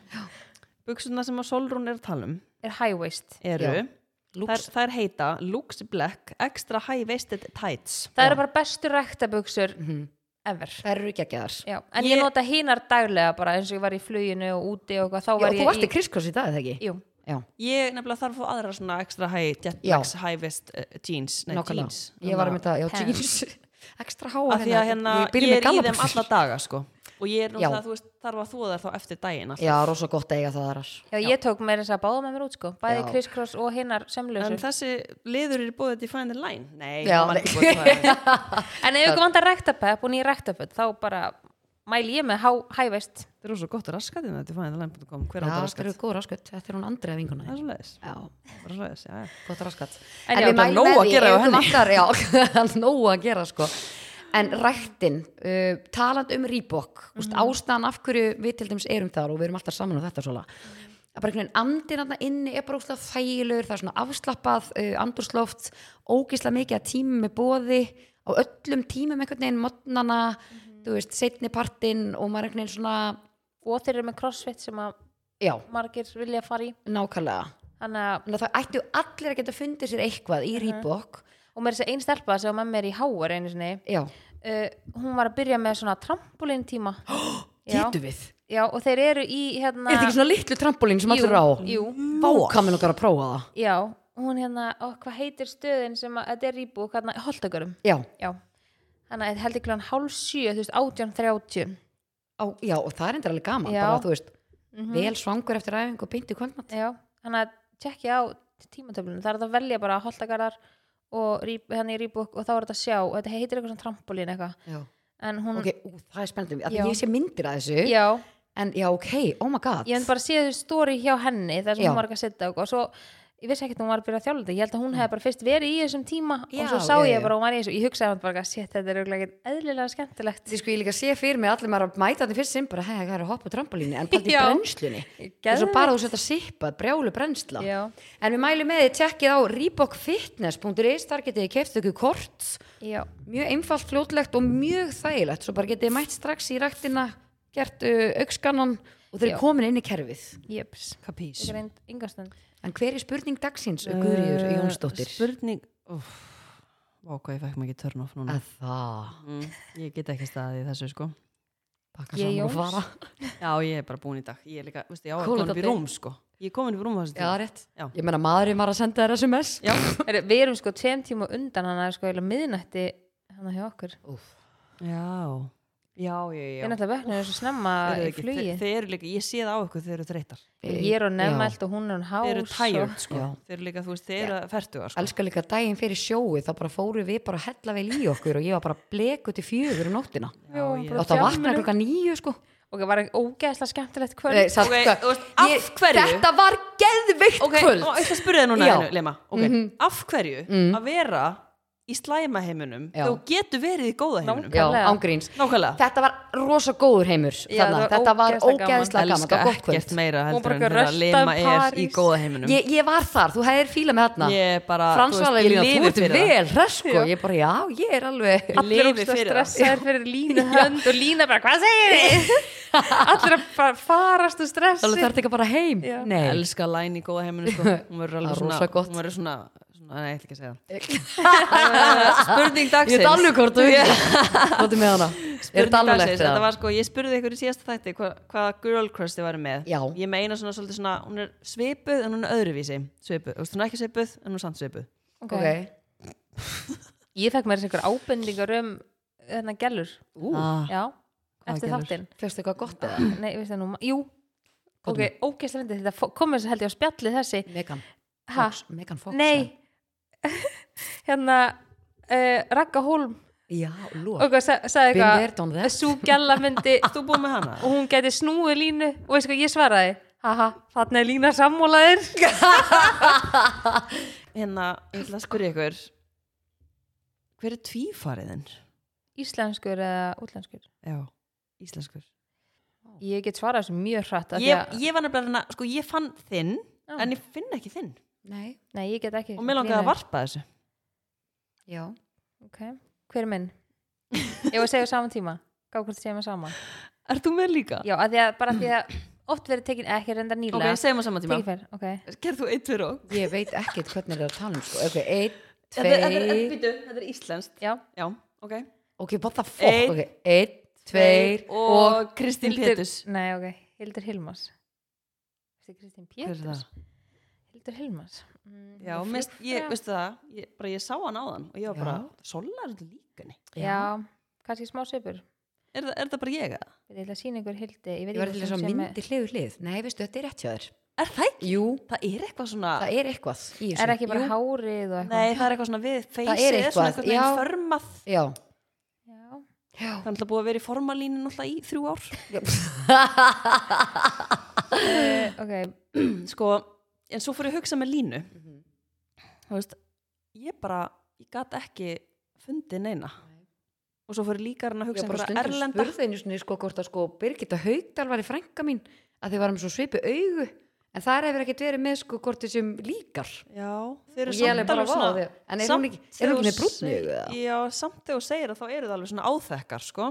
Buxurnar sem að Solrún er að tala um er high waist. eru Já. Lux, þær heita Lux Black Extra High Waisted Tights Það eru bara bestu ræktabuxur Mhm. ever þær eru geggjaðar Já, en Ég- ég nota hinar daglega bara eins og ég var í fluginu og úti og eitthvað, þá Já, var þú ég varst í kriskross í dag, eða ekki? Jú, Já, Ég nefnilega þarf að fá aðra svona extra high jet Já. blacks, high waist uh, jeans Nei, nákvæmlega jeans Ég var að mynda, já, Pants. jeans [LAUGHS] Af því að hérna, Ég ég er í þeim alla daga sko Og ég er Já. náttúrulega, þú veist, þarf að þúa þær þá eftir daginn alltaf. Já, rosa gott að eiga það þar já, ég tók með þess að báða með mér út sko. Bæði Já. crisscross og hinnar En semlösu þessi liður er búið Define the Line. Nei, Já, nei. [LAUGHS] En ef ykkur vantar ræktapepp og nýja ræktaföld þá bara mæli ég með waist Það er svo gott raskatinn að definetheline.com Hver Já, áttur þetta raskat? eru góð raskat Þetta er hún Já, leiðis, já, já. Gott raskat En En já, mælum nóg með því gera ef henni. vantar- Já, [LAUGHS] nóg að gera sko En ræktin, uh, taland um Reebok mm Mhm. ástæðan af hverju við til dæmis erum þar og við erum alltaf saman á þetta svona að bara einhvern veginn andinn þarna inni er bara úrslag þægilegur, það er svona afslappað uh, andursloft, ógislega mikið að tímum með bóði á öllum tímum einhvern veginn, modnana Mhm. þú veist, setni partinn og maður einhvern veginn svona, og þeir eru með crossfit sem að já, margir vilja fara í. Nákvæmlega. Þannig að, það ættu allir að geta fundið sér eitthvað í Reebok og mér er þess að einn stelpa sem var með mér í háar einu sinni já, uh, hún var að byrja með svona trampolín tíma. [GASPS] Já. getur við? Já, og þeir eru í hérna er þetta ekki svona litlu trampolín sem allir jú, á? Jú, vákamin okkar að prófa það. Já, hún hérna og hvað heitir stöðin sem að þetta er rýbúk hérna, holtakarum, já, já. Þannig að heldur kláðan hálf sjö, þú veist, átján þrjáttjum á, já og það er endur alveg gaman Já. bara þú veist, Mhm. vel svangur eftir æfingu og pynti kvöldmatt já, þannig að tjekkja á tímatöflunum, það er að velja bara holtakarar og hérna í rýbúk og þá er þetta að sjá, og þetta heitir eitthvað svona trampolín eitthvað, hún ok, ú, það er spennandi að Já. ég sé myndir að þessu. Já, en já, ok, oh my god. Ég hef bara séð stóri hjá henni þar sem Já. hún var ekki að setja og svo ég vissi ekkert að hún var að byrja að þjálfa þetta. Ég held að hún hefði bara fyrst verið í þessum tíma Já, og svo sá ég já. bara að hún var í þessu. Ég hugsaði bara, shit, þetta er auðvitað ekkert eðlilega skemmtilegt. Því sko ég líka sé fyrir mig allir maður að mæta þetta fyrst sinn bara, hei, það er að hoppa trampolínu en bara í brennslunni. Og svo bara þú setja sippa, brjálu brennsla. Já, en við mælum með þið tjekkið á reebokfitness.is þar getið þið keft ykkur kort. Já, mjög einfalt, fljótlegt og mjög þægilegt. Uh, og þeir eru komin inn í kerfið. Jöps yngastund en hver er spurning dagsins, Guðriður Eh, Jónsdóttir? Spurning Vá, hvað ég fekk maður ekki törn off núna. Að það? Mm, Ég get ekki staðið þessu sko. Pakka Ég saman og fara. Já, ég er bara búin í dag. Ég er líka, veistu, já, Cool, komin upp í rúm sko. Ég er komin upp í rúm á þessu já, tíma. rétt, Já. ég meina maðurinn var að senda þér SMS Já, [LAUGHS] Heru, við erum sko tveim tíma á undan hann að sko eiginlega miðnætti hann hjá okkur. Úf. já, já, já, já. erum alltaf vöknum þessu snemma í flugi. Þe- Þeir eru líka, ég sé það á ykkur, þeir eru þreytar ég er á nefnmælt og hún er á hás Þeir eru tired sko. Já. Þeir eru líka, þú veist, þeir eru færtugar sko. Elskar líka daginn fyrir sjóið þá bara fóru við bara að hella vel í okkur og ég var bara bleku til fjögur um nóttina. Já, ég- bara og það vakna klokka nýju sko. Og það var ekki ógeðslega skemmtilegt kvöld? Nei, satt, Ok, þú veist, af ég- hverju? þetta var geðveikt Ok, kvöld. og ég ætla að spyrja þið núna einu, Lema. Ok, Mhm. af hverju Mm. að vera í slæmaheiminum Já. þú getur verið í góða heiminum já, Nákvæmlega. ángríns Nákvæmlega þetta var rosa góður heimur Já, þarna. það var þetta var ógeðslega gaman. þetta var gott ekkert kvöld meira heldur bara en Lema um er í góða heiminum ég, ég var þar, þú hefðir fíla með þarna ég bara, Frans þú alveg ég þú ert fyrir það. vel hress sko, ég bara, já, ég er alveg allir ógst að fyrir það. stressaðir fyrir línu [LAUGHS] hönd og lína bara, hvað segir þið? [LAUGHS] allir að fara- farast og stressi alveg þarf ekki bara heim Já. nei, elska læn í góða heiminum sko. [LAUGHS] hún verður Það alveg er svona, nei, ég ætla ekki að segja það. [LAUGHS] Spurning ég dagsins er alveg hvort þú Nóttu með hana. Er spurning þetta dagsins, þetta var sko, ég spurði ykkur í síðasta þætti hva, hvaða girl crush þið væri með. Já. ég meina svona svolítið svona, hún er svipuð en hún er öðruvísi. Svipuð, þú veist, hún er ekki svipuð en hún er samt svipuð. Ok. ok, ég fekk mér einhver ábendingar um þennan gælur ú, ah, já, eftir þáttinn. Fyrstu eitthvað gott eða? Nei, veist það nú, jú. Ok, ógeðslega fyndið, þetta fó- kom þess að held ég á spjallið þessi. Megan ha, Fox, Megan Fox nei [LAUGHS] hérna uh, Ragga Holm já, og hvað sa- there, eitthvað sú gælla myndi [LAUGHS] og hún geti snúið línu. Og veist hvað ég svaraði haha, þarna er lína sammólaðir [LAUGHS] hérna, ég ætla að spyrja ykkur hver er tvífariðin? íslenskur eða útlenskur? Já, íslenskur. Ég get svarað þessu mjög hratt ég, ég sko ég fann þinn Já. en ég finn ekki þinn nei, nei, ég get ekki og mér langaði að varpa þessu. Já. Ok, hver er minn? ég var að segja saman tíma. Gá hvort segjum við saman Er þú með líka? já, að því að, bara því að oft verið tekin ekki reynda Ok, nýlega segjum á saman tíma. Tekin fyrr, ok. Gerð þú eitt fyrir og ég veit ekkert hvernig það er að tala um sko. ok, Þetta er- þetta er- íslenskt. Já, Já, ok. Ok, what the fuck? Einn, ok, einn, tveir og Kristín Hildur- Pétus nei, ok, Hildur Hilmas er Péturs? það? Hildur Hilmas mm, Já, flug- ég, já. veistu það, ég, bara ég sá hann áðan og ég var bara, Sola er þetta líka henni já, kannski smá svipur. Er, það- er þetta bara ég eða? ég ætla að sína ykkur Hildi ég veit ég var að sé með- myndi hliður hlið. Nei, veistu, þetta er rétt hjá þér. Er það ekki? jú, Það er eitthvað svona það er eitthvað er ekki bara Jú. hárið og eitthvað? Nei, það er eitthvað svona við er feysið er svona eitthvað, eitthvað neginn já. förmað. Já, já, já, Það er alltaf búið að vera í formalínu náttúrulega í þrjú ár. Uh, [LAUGHS] ok. [CLEARS THROAT] Sko, en svo fór ég að hugsa með línu. Þú veist, ég bara ég gat ekki fundið neina. Og svo fór ég líka að að ég hugsa bara einhverja stundum erlenda spurði einu sinni sko hvort að sko Birgitta Haugdal var í frænka mín að þið varum svo svipu augu. En það hefur ekkert verið með sko hvort þessum líkar. Já, þeir eru ég samt bara alveg svona en er hún ekki, er hún ekki eða? Já, samt þegar þú segir það þá eru það alveg svona áþekkar sko.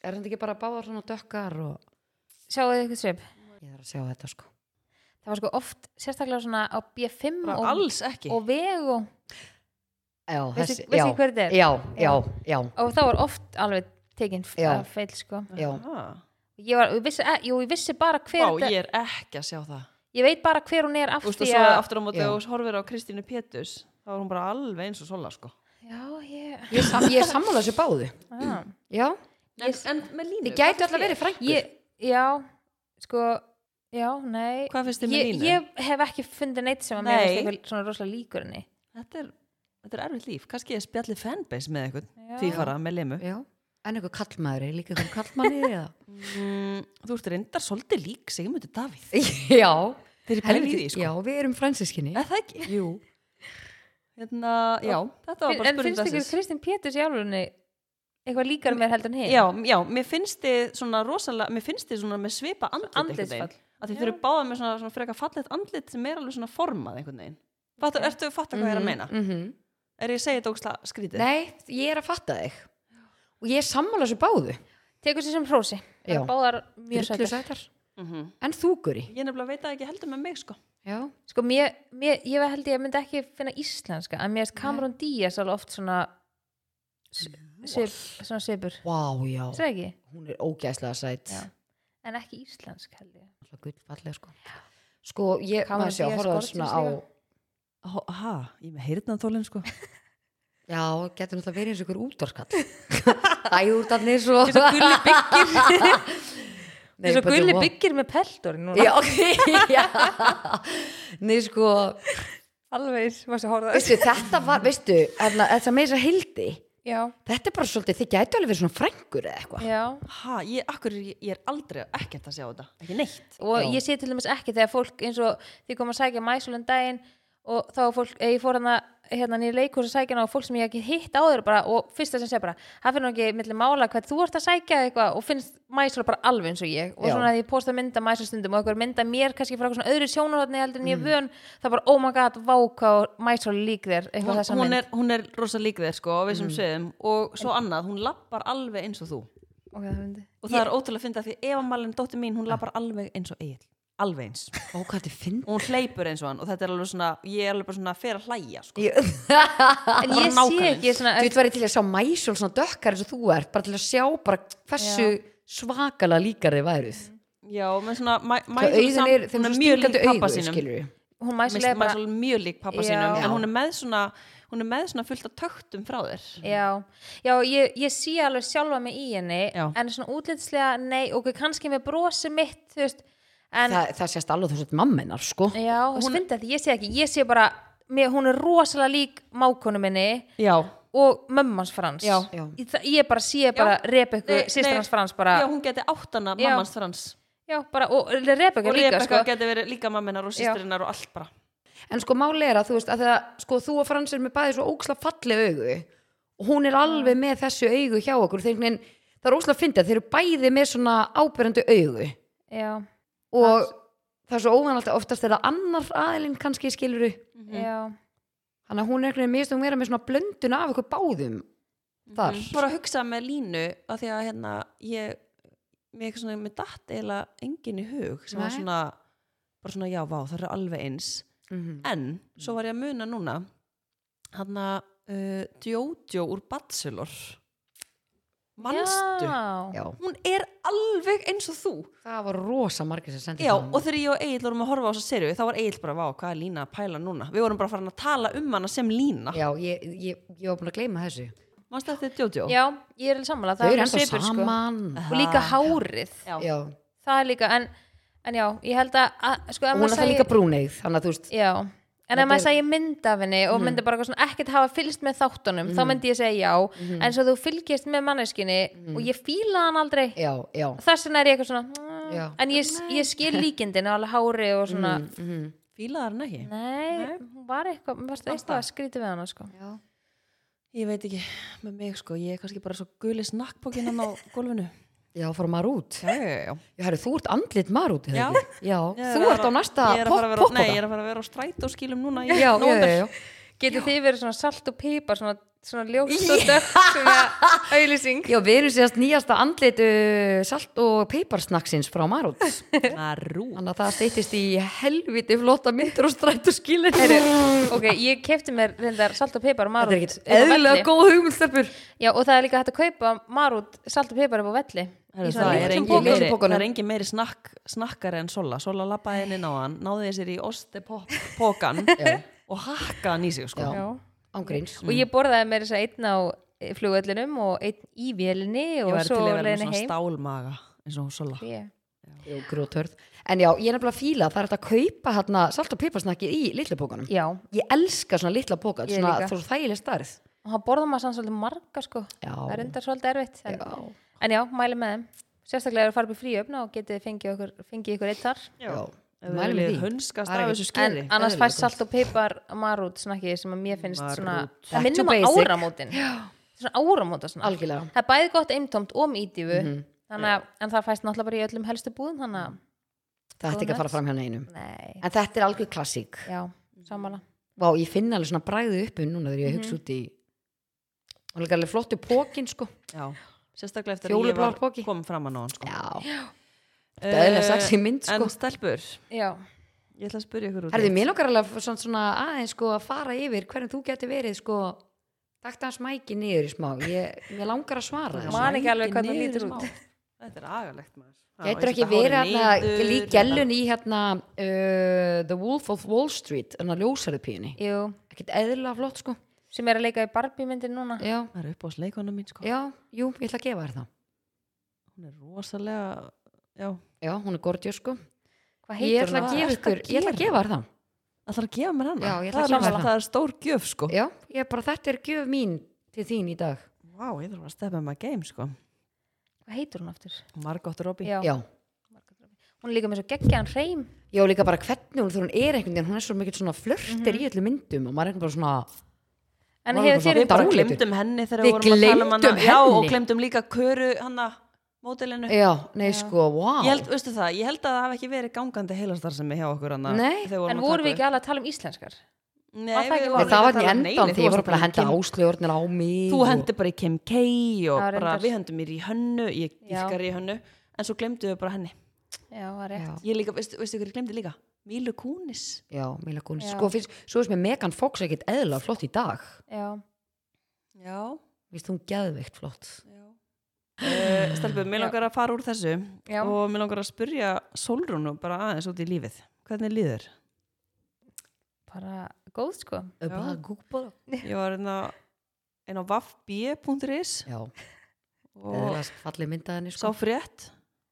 er þetta ekki bara báðar svona dökkar og sjáu þið ykkur svip? Ég þarf að sjá þetta sko það var sko oft sérstaklega svona á B5 Bara og, alls ekki? og vegu já, veistu þessi, veistu já, hver þetta er? Já, já, já, og það var oft alveg tekin Já. feil sko. Já. Ég, var, ég, vissi, e, jú, ég vissi bara hver Vá, ég er ekki að sjá það. Ég veit bara hver hún er af Þú veist, og því svo aftur á móti Já. og horfir á Kristínu Pétus þá er hún bara alveg eins og sola sko. já, ég, Ég, er sam, ég sammála þessu báðu. Ah. Já, en, en með línu þið gætu alltaf verið frængur ég já, sko já, nei. Hvað finnst þið með ég, línu? ég hef ekki fundið neitt sem að mér finnst eitthvað svona rosalega líkur henni. Þetta er, þetta er erfitt líf. Kannski ég spjalli fanbase með eitthvað Já. tvífara með limu Já, en eitthvað kallmaður er líka eitthvað kallmanni eða? Mm, Þú ert reyndar svolítið lík Sigmundur Davíð. [LAUGHS] Já, Þeir eru pæli í því helviti, sko. Já, við erum fransiskinni Er það ekki? Jú, Hérna, já, þetta var bara en spurning finnst ekki dagsins. Kristín Péturs í alvegni eitthvað líkar mér heldur en hinn? Já, já, mér finnst þið svona rosalega, mér finnst þið svona með svipa andlit veginn. Að þið fyrir báða með svona, svona frekar fallet andlit sem er alveg svona formað einhvern veginn. Fattar, ertu að fatta hvað ég er að meina? mm Er ég að segja þetta ógslag skrítið? Nei, ég er að fatta þig. Og ég er sammála þessu báðu. Tekur sér sem hrósi. Já. Báðar mjög sætar. Mm En þú, Guri? Ég nefnilega veit það ekki heldur með mig, sko. Já, sko mér, mér, ég held ég myndi ekki finna íslenska en mér er Cameron Diaz alveg oft svona svip, svona svipur. Vá, já. Það ekki, Hún er ógæslega sæt. Já. En ekki íslensk held ég. Alltaf gullfallega, sko. Sko, ég, Cameron maður sé að horfa svona á Ha, ég með heyrðnaðþólinn, sko. [LAUGHS] Já, getur náttúrulega verið eins og ykkur útvarskall [LAUGHS] Ægúrtarnir svo eins og gulli byggir. [LAUGHS] Eins og gulli byggir með peltor Já, ok, já. Nei, sko, alveg eins, varstu að horfa þetta var, veistu þetta með þess að hildi já, Þetta er bara svolítið, þið gætu alveg verið svona frængur eða eitthvað já Ha, ég, akkur, ég, er aldrei ekkert að sjá þetta. Ekki neitt. og Já. ég sé til dæmis ekki þegar fólk eins og því kom að sækja mæsulun daginn og þá fólk, ég fór hana hérna nýja leikhús að sækja og fólk sem ég ekki hitt áður bara, og fyrsta sem segja bara, það finnur ekki milli mála hvað þú ert að sækja eitthvað og finnst mæsul bara alveg eins og ég og Já. svona að ég posta mynda mæsulstundum og eitthvað mynda mér kannski frá eitthvað svona öðru sjónarhóðni heldur en Mm. ég vön, það er bara oh my god, váka og mæsul lík þér Hún, hún, er, hún er rosa lík þér, sko, á vissum Mm. sviðum. Og svo annað, hún lappar alveg eins og þú. okay, það. Og það er ótrúlega að finna því Eva Malin, dóttir mín, hún lappar alveg eins og Egil. Alveg eins. Ó, hvað þetta finn Og hún hleypur eins og hann og þetta er alveg svona, ég er alveg bara svona að fer að hlæja, sko. Ég, en Bara ég sé nákvæmlega ekki svona þú veit verið til að sjá mæsjól svona dökkar eins og þú ert, bara til að sjá bara hversu svakalega líkar þið væruð Já, með svona, mæ, Svo Mæsól auðin er, þeim er svo mjög lík stingandi sínum. skilur við hún mæsul Mér er bara Mæsól mjög lík pappa Já. sínum, en hún er með svona, hún er með svona fullt af töktum frá þér. Já, já ég, ég sé alveg sjálfa mig í henni Já. en svona útlitslega, nei, ok, kannski með brosi mitt, þú veist en, Þa, það sést alveg þú sett mamminar, sko já, hún þetta, ég sé ekki ég sé bara, mér, hún er rosalega lík mákonu minni Já. og mömmans Frans Já. Já. Ég, það- bara sé bara Rebekku, nei. hans Frans bara, Já, hún geti áttana Já. mammans frans. já, bara, og Rebekka Og líka, Rebecca sko geti verið líka mamminar og sýstirinnar og allt bara. En sko máli er að þú veist að þegar sko þú og Frans er með bæði svo óksla falli augu og hún er alveg með þessu augu hjá okkur þegar það er óksla að finna þeir eru bæði með svona ábyrjandi augu Já, og það er svo óvanalt að oftast er það annar aðilinn kannski skiluru já, þannig að hún er einhvern veginn mist að vera með svona blöndun af ykkur báðum þar Ég fór að hugsa með línu að því að hérna ég, mér eitthvað svona með datt eiginlega engin í hug sem var Nei. svona, bara svona já, vá, það eru alveg eins. Mhm. En, svo var ég að muna núna, hann að uh, Jojo úr Bachelor, manstu? já. Já, Hún er alveg eins og þú. það var rosa margir sem sendi Já, og þegar ég og Egil vorum að horfa á þessa serju, þá var Egil bara, vá, hvað er Lína að pæla núna? Við vorum bara farin að tala um hana sem Lína. Já, ég, ég, ég var búin að gleyma þessu Manstu þetta Jojo? já, ég er alveg sammála Þau það eru er ennþá svipur, sko saman og líka hárið Já. Já, það er líka, en, en já, ég held að, að sko, og hún er það líka brúneið þannig að þú veist Já, en ef maður Mhm. segir mynd af henni og myndi bara eitthvað svona ekkert hafa fylgst með þáttunum þá myndi ég segja já, Mhm. en svo þú fylgist með manneskinni og ég fíla hann aldrei Já, já, þess vegna er ég eitthvað svona mm, Já. en ég, ég skil líkindin og alveg hári og svona mhm, Fílaðar hann ekki? nei, hún var eitthvað, mér varst eitthvað að skrítið við hann sko. já Ég veit ekki með mig sko, ég er kannski bara svo guli snakkpókinn hann á gólfinu. Já, fór Marút Já, já, já. Já, herri, þú ert andlit Marút, þú ert á næsta ég er að fara að vera- popp Nei, ég er að fara að vera á strætóskílum núna í Já, já, nóvember. já, já. getur þið verið svona salt og pípar svona svona ljóst og dökk svona auðlýsing Já, við erum síðast nýjasta andlit uh, salt og peiparsnaksins frá Marút. Marú Þannig að það steytist í helviti flotta myndir og strættu skilin. Ok, ég kefti mér reyndar salt og pipar og Þetta er marút ekkert á eðlilega góð hugmyndstelpur já, og það er líka hægt að kaupa marút salt og pipar upp á velli. Í svona það, er engin meiri, það er engin meiri snakk, snakkar en Sola Sola lappaði á hann, náði sér í ostepokan og hakkaði hann í sig sko. Já. Já. Ángríns og ég borðaði mér þess að einn á flugöllinum og einn í vélinni ég og svo til að vera með svona heim. stálmaga eins og Sola yeah. Grjótörð En já, ég er nefnilega að fíla að það er hægt að kaupa hérna salt og peiparsnakkið í litla pókanum já, Ég elska svona litla póka, Ég svona þú þægileg starð og hann borða maður sann svolítið marga sko. Já. það er undar svolítið erfitt en Já. já, en já mæli með þeim. Sérstaklega er að fara upp í fríöfna og getið fengið ykkur, fengið ykkur eitt þar. Já, Það er af þessu en skeri. Annars eðlilega fæst salt og peipar marút snakki sem að mér finnst svona Marút. það Back to minnum á áramótin. Svona áramóta svona. Algjörlega. Það er bæði gott eintómt og mýtífu Mhm. þannig að en það fæst náttúrulega bara í öllum helstu búðum þannig að Það ætti ekki að fara fram hjá neinum. Nei, En þetta er algjör klassík. Já, sammála. Vá, ég finn alveg svona bræðið uppi núna þegar ég hugsa út í líka alveg flottu pókin sko. Já, sérstaklega eftir að ég var kom fram að ná hann sko. Já, þetta er eðlilega sexy mynd sko. en stelpur, já, ég ætla að spyrja ykkur út Herði, mér langar alveg svona, svona aðeins sko að fara yfir hvernig þú geti verið sko Takta hans mæki niður í smá. Ég, Mér langar að svara Man þessu ekki alveg hvernig Niður lítur smá. út. þetta er agalegt maður. Ég ekki verið hérna lík gælun í hérna uh, The Wolf of Wall Street en að ljósarðu píunni? Jú, Ekkert eðlilega flott sko. Sem er að leika í Barbie myndin núna. Já, það er upp á sleikona mín sko. já, jú, ég ætla að gefa þér það. Hún er rosalega já, Já, hún er gorgeous sko. Hvað Ég ætla hún? að gefa ykkur, ég ætla að gefa þér það það. Þarf að gefa mér hana? Já, ég ætla það, að gefa er, þér það. það er stór gjöf sko. Já, ég er bara, þetta er gjöf mín til þín í dag. Vá, ég þarf að steppa með game sko. Hvað heitir hún aftur? Margot Robbie. Já. Já, hún er líka með svo geggjaðan hreim. Já, líka bara hvernig hún, hún er einhvern veginn, hún er svo mikið svona flörtir í öllu myndum og maður er einhvern bara svona, en hefur þér Við glemdum henni Já, mótilinu já, nei sko, wow. Ég held, veistu það, ég held að það hafi ekki verið gangandi heilastarðsemi hjá okkur hana Nei. en að vorum við ekki alveg að tala um íslenskar? Nei, Var það ekki við? Nei, vorum það var ekki um- endan, því ég var bara að henda áslögurnir á mig Þú og- hendi bara í Kim K og Já, bara reyndar. við hendum mér í hönnu ég Já. dýrkar í hönnu en svo glemdu við bara henni. Já, var rétt. Já, Ég líka, veistu, veistu ykkur, ég glemdi líka? Mílu Kúnis já, Mila Kunis. Já. Sko, finnst, svo er með Megan Fox ekkert eðla flott í dag. Já, Já, Vist hún geðveikt flott uh, Stelbu, mér Já. langar að fara úr þessu já. og mér langar að spurja Solrúnu bara aðeins út í lífið. Hvernig líður? bara góð sko. Bara gúpa Ég var hérna inn á vaffb.is Já, og fallið myndaðinni sá sko. frétt.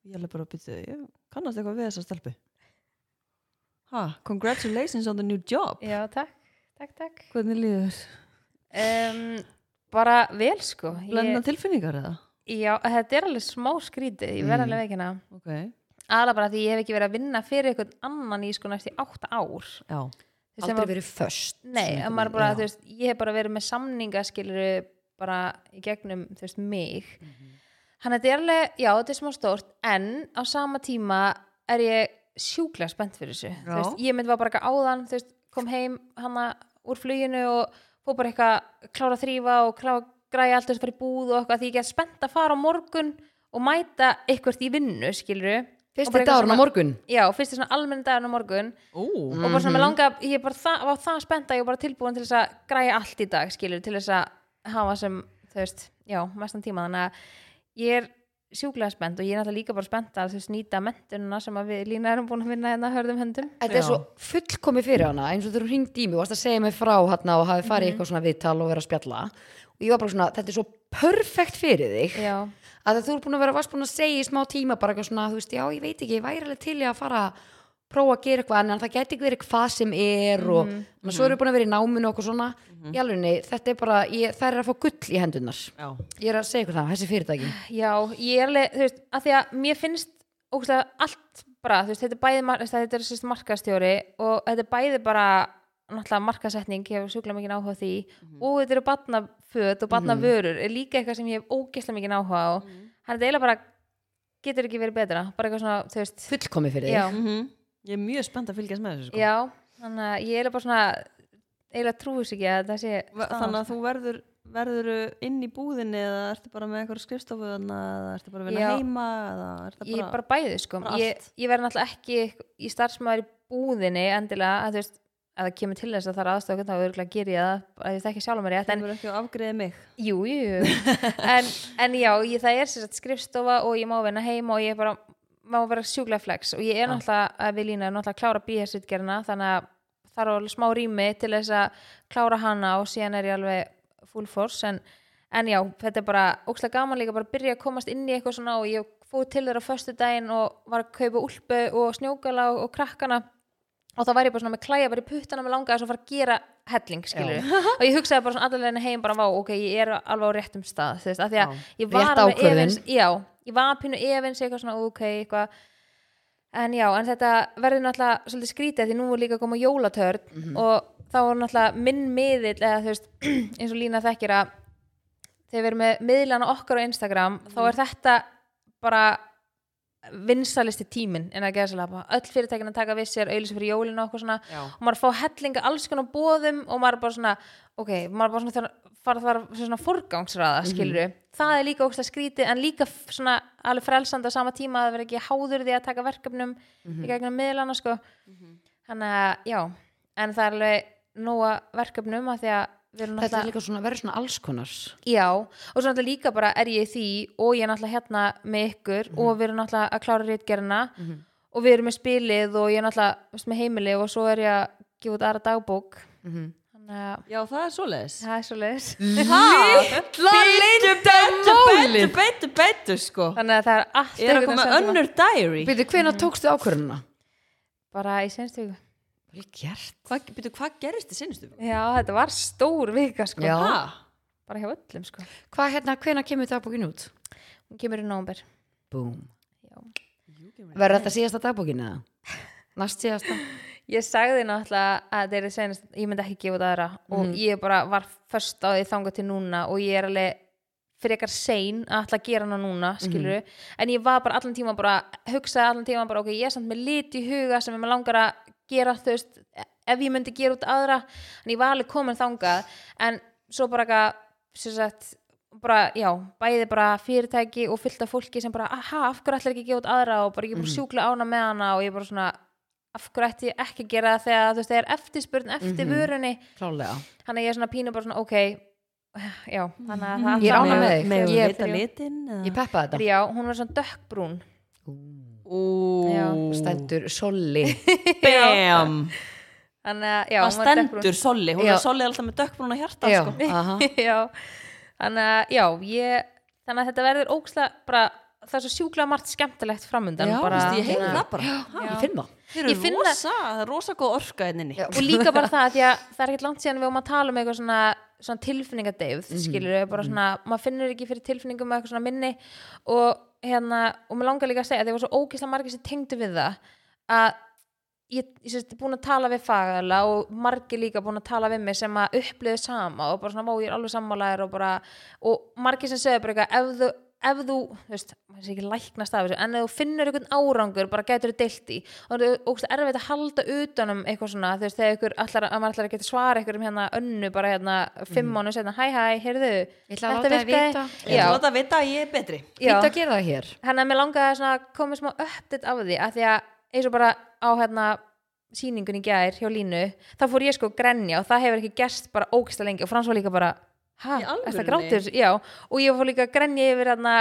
Ég alveg bara byrju, ég kannast eitthvað við þessa stelpu. Ha, congratulations on the new job. Já, takk, takk, takk. Hvernig líður, um, bara vel sko. Blenda ég, tilfinningar eða? Já, þetta er alveg smá skrítið ég verð Mm. alveg veikina ok, aðla bara því ég hef ekki verið að vinna fyrir einhvern annan í sko næst í átta ár. Já, Aldrei að- verið föst Nei, bara, veist, ég hef bara verið með samningaskiluru bara í gegnum, veist, mig. Þannig að þetta er alveg, já, þetta er smá stórt, en á sama tíma er ég sjúklega spennt fyrir þessu. Veist, ég myndi bara eitthvað áðan, veist, kom heim hana úr fluginu og fór bara eitthvað klára að þrýfa og klára græja allt þess að fara í búð og eitthvað því ég er spennt að fara á morgun og mæta eitthvað í vinnu, skiluru. Fyrsti dagurinn á morgun? Já, fyrst er svona almenn dagurinn á morgun. Ú, og bara svona með langa, ég er bara það, var það spennt að ég var bara tilbúin til þess að græja allt í dag skilur, til þess að hafa sem þú veist, já, mestan tíma. Þannig að ég er sjúklega spennt og ég er náttúrulega líka bara spennt að þú veist, nýta mentununa sem að við lína erum búin að vinna hérna hörðum höndum. Þetta er svo fullkomi fyrir hana eins og hún hringdi í mig og varst að segja mig frá hana og hafi Mhm. farið í eitthvað svona viðtal og verið að spjalla ég var bara svona, þetta er svo perfekt fyrir þig Já, að þú er búin að vera varst búin að segja í smá tíma bara eitthvað svona, þú veist, já, ég veit ekki, ég væri alveg til í að fara að prófa að gera eitthvað en það geti ekki verið hvað sem er og mm svo erum við búin að vera í náminu og eitthvað svona. Í alveg, þetta er bara, ég, það er að fá gull í hendunar já, ég er að segja eitthvað það, þessi fyrirtæki. Já, ég er alveg, þú veist, að því að mér finnst ógustlega allt bara, þú veist, þetta er bæði, þetta er sérst markastjóri og þetta er bæði bara náttúrulega markasetning, ég hef sjúklega mikið áhuga því og þetta eru batnaföt og batnavörur er líka eitthvað sem ég hef ógeðslega mikið áhuga á. Hann er eiginlega bara getur ekki verið betra, bara eitthvað svona, þú veist. Fullkomi fyrir þig. Já, Mhm. ég er mjög spennt að fylgjast með þessu sko. já, þannig að ég er bara svona eiginlega trúis ekki að það sé þannig að þú verður verður inn í búðinni eða ertu bara með eitthvað skrifstofu þarna, eða ertu bara að vinna Já. heima eða er það ég bara, bara bæði sko. bara ég, ég verði náttúrulega ekki í starfsmæður í búðinni endilega að þú veist að það kemur til þess að það er aðstökun þá örgulega ger ég það að ég þekki sjálf mér rétt en kemur ekki að afgriði mig. Jú, jú, jú. en, en já, ég, það er sagt skrifstofa og ég má vinna heima og ég bara má vera sjúklega flex. Og ég er náttúrulega að við lína náttúrulega að klára bíhessutgerina þannig að það er alveg smá rými til þess að klára hana og síðan er ég alveg full force. En, en já, þetta er bara ókslega gaman líka bara að byrja að komast inn í eitthvað svona og ég fóð til þeirra föstu daginn og var að kaupa úlpu og snjókala og, og krakkana og þá var ég bara svona með klæja bara í puttana með langaði svo að fara að gera helling og ég hugsaði bara svona allavegna heim bara ok, ég er alveg á réttum stað þú veist, af því að ég var alveg efins já, ég var pínu efins eitthvað svona, ok, eitthvað. En já, en þetta verður náttúrulega svolítið skrítið því nú er líka að koma jólatörn og þá er náttúrulega minn miðill eða þú veist, [CLEARS THROAT] eins og Lína þekkir að þegar við erum með miðlana okkar á Instagram, þá er þetta bara vinsalisti tíminn en að geða svolítið öll fyrirtækin að taka við sér auðlýsi fyrir jólinu og okkur svona. Já. og maður fá hellinga alls konar bóðum og maður bara svona, ok, maður bara svona þegar fara það svona forgangsraða skilur það er líka ógstlega skrítið en líka svona alveg frelsandi á sama tíma að vera ekki háður því að taka verkefnum í gegnum miðlana sko. Þannig að já, en það er alveg nóga verkefnum að því að Þetta er líka svona, verður svona alls konars. Já, og svo náttúrulega líka bara er ég í því og ég er náttúrulega hérna með ykkur og við erum náttúrulega að klára rítgerina og við erum með spilið og ég er náttúrulega með heimili og svo er ég að gefa út aðra dagbók. Þannig að Já, það er svoleiðis. Það er svo leiðis Beitu, beitu, beitu sko. Þannig að það er allt Ég er að koma önnur diary. Veitu, hvenær tókstu ákvörðuna? bara í senstu viku Vel gert Hvað, beitu, hvað gerist í sinnustu? Já, þetta var stór vika sko Já. Ha? bara hjá öllum sko Hvað hérna, hvenær kemur dagbókin út? hún kemur í nómber Búm Já. Verður þetta síðasta dagbókin eða? Næst síðasta? [LAUGHS] Ég sagði náttúrulega að þeir eru senast, ég myndi ekki gefa út aðra og ég bara var först á því þangað til núna og ég er alveg frekar sein að ætla að gera hana núna skilur en ég var bara allan tíma bara hugsaði allan tíma bara ok, ég er samt með lit í huga sem ég með langar að gera þú veist, ef ég myndi gera út aðra en ég var alveg komin þangað en svo bara eitthvað sem sagt, bara, já, bæði bara fyrirtæki og fyllt af fólki sem bara aha, af hverju ætlar ekki að gefa út aðra? Og bara ég er bara sjúklega ána með hana. Og ég er bara svona af hverju ætti ég ekki að gera það? Þegar þú veist, það er eftirspurn eftir vörunni. Klálega þannig ég er svona pínu bara svona ok [SIGHS] já, þannig að það Ég er ánægð með þig. Ég? Ég peppa þetta. Já, hún var svona dökkbrún Já. Stendur Solli. [LAUGHS] Bam. Þannig að, já, stendur Solli, hún Já. er Solli alltaf með dökkbrúna hjarta Já, sko. [LAUGHS] já, þannig að, já, ég þannig að þetta verður ókslega bara, það er svo sjúklega margt skemmtilegt framundan Já, bara, Veistu, Ég heyri hérna, það bara. Ha? Ég finn það. Þeir eru Ég finn það- rosa, það. er rosa góð orka inninni Já. og líka bara það að því að það er ekkert langt síðan við varum að tala um eitthvað svona, svona tilfinningadeið Mhm. skilur við, bara svona, maður finnur ekki fyrir tilfinningum eitthvað svona minni og hérna, og mér langar líka að segja að það var svo ógeðslega margir sem tengdu við það að ég, ég sést, búin að tala við fagala og margir líka búin að tala við mig sem að upplöðu sama og bara svona, er alveg sammálaðir og bara, og margir sem segja bara eitthvað, ef þú ef þú, þú veist, maður sé ekki læknast af þessu en ef þú finnur einhvern árangur bara getur þú deilt í og er ógst erfitt að halda utanum eitthvað svona, þú veist, þegar ykkur allar, að maður ætlar að geta svara ykkur um hérna önnu bara hérna fimm mánu setna, hæ hæ, heyrðu Ég ætla að láta þig vita. Ég já, ætla að láta vita að ég er betri. Já, Fýnt að gera það hér. Að mér langaði svona að koma smá uppdætt af því að því að eins og bara á hérna sýningun í gær hjá Línu þá fór ég sko grenja og það hefur ekki gerst bara ógsta lengi. Og Frans var líka bara það grátur? Já, og ég fór líka að grenja yfir hérna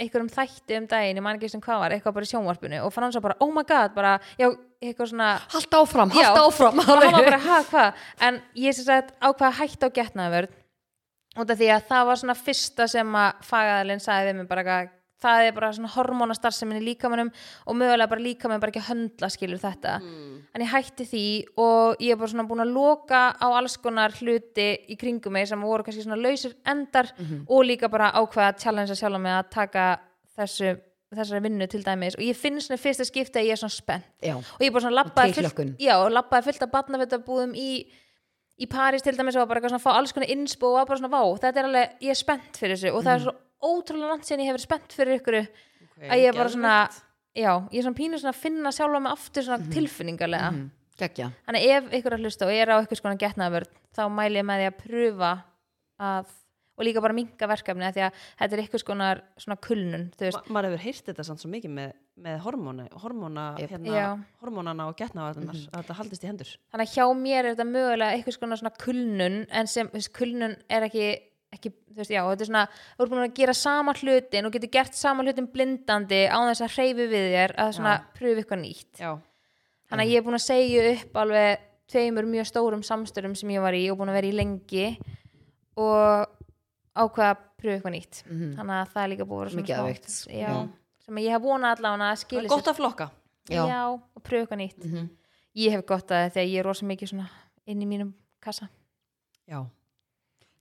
einhverjum þætti um daginn, ég man ekki sem hvað var eitthvað bara í sjónvarpinu og Frans var bara, oh my god bara, já, eitthvað svona Halda áfram, Já. halda áfram og bara, ha, hvað? En ég sem sagt ákvað hægt á getnaðvörð út af því að það var svona fyrsta sem að fagaðalinn sagði við mig bara það er bara svona hormónastarfsemin í líkamannum og mögulega bara líkaminn bara ekki að höndla skilur þetta. En ég hætti því og ég er bara svona búin að loka á alls konar hluti í kringum mig sem voru kannski svona lausir endar og líka bara ákveða að challengea sjálf með að taka þessu þessari vinnu til dæmis. Og ég finn svona fyrsta skipti að ég er svona spennt. Já, og ég bara svona labbaði labbaði fullt af barnafettabúðum í, í París til dæmis og bara svona að fá alls konar inspo og bara svona vá, þetta er alveg, ég er spennt fyrir þessu. Og það er svo ótrúlega langt síðan ég hefur spennt fyrir ykkur. Að ég er bara svona já, ég er svona pínu svona að finna sjálfa mig aftur svona tilfinningarlega mm, geggja. Þannig ef ykkur er að hlusta og ég er á ykkur skona getnaðvörð þá mæli ég með því að pröfa að og líka bara minka verkefni því að þetta er eitthvað skonar svona kulnun Ma, maður hefur heyrt þetta samt svo mikið með, með hormóna, hormóna Jep. hérna, hormónana og getnavarnar að þetta haldist í hendur. Þannig að hjá mér er þetta mögulega eitthvað svona kulnun en sem kulnun er ekki ekki, þú veist, já, þetta er svona þú ert búin að gera sama hlutin og getur gert sama hlutin blindandi á þess að hreyfi við þér að svona Já. pröfu eitthvað nýtt Já, þannig að ég er búin að segja upp alveg tveimur mjög stórum samstörum sem ég var í og búin að vera í lengi og ákveða að pröfu eitthvað nýtt Mhm. þannig að það er líka búin að vera Mikið svona aðveikt. smá- já, Já. sem ég hef vonað allavega að það skilja er gott að flokka Já. já, og pröfu eitthvað nýtt Mhm. ég hef gott að það þegar ég er rosa mikið svona inn í mínum kassa Já,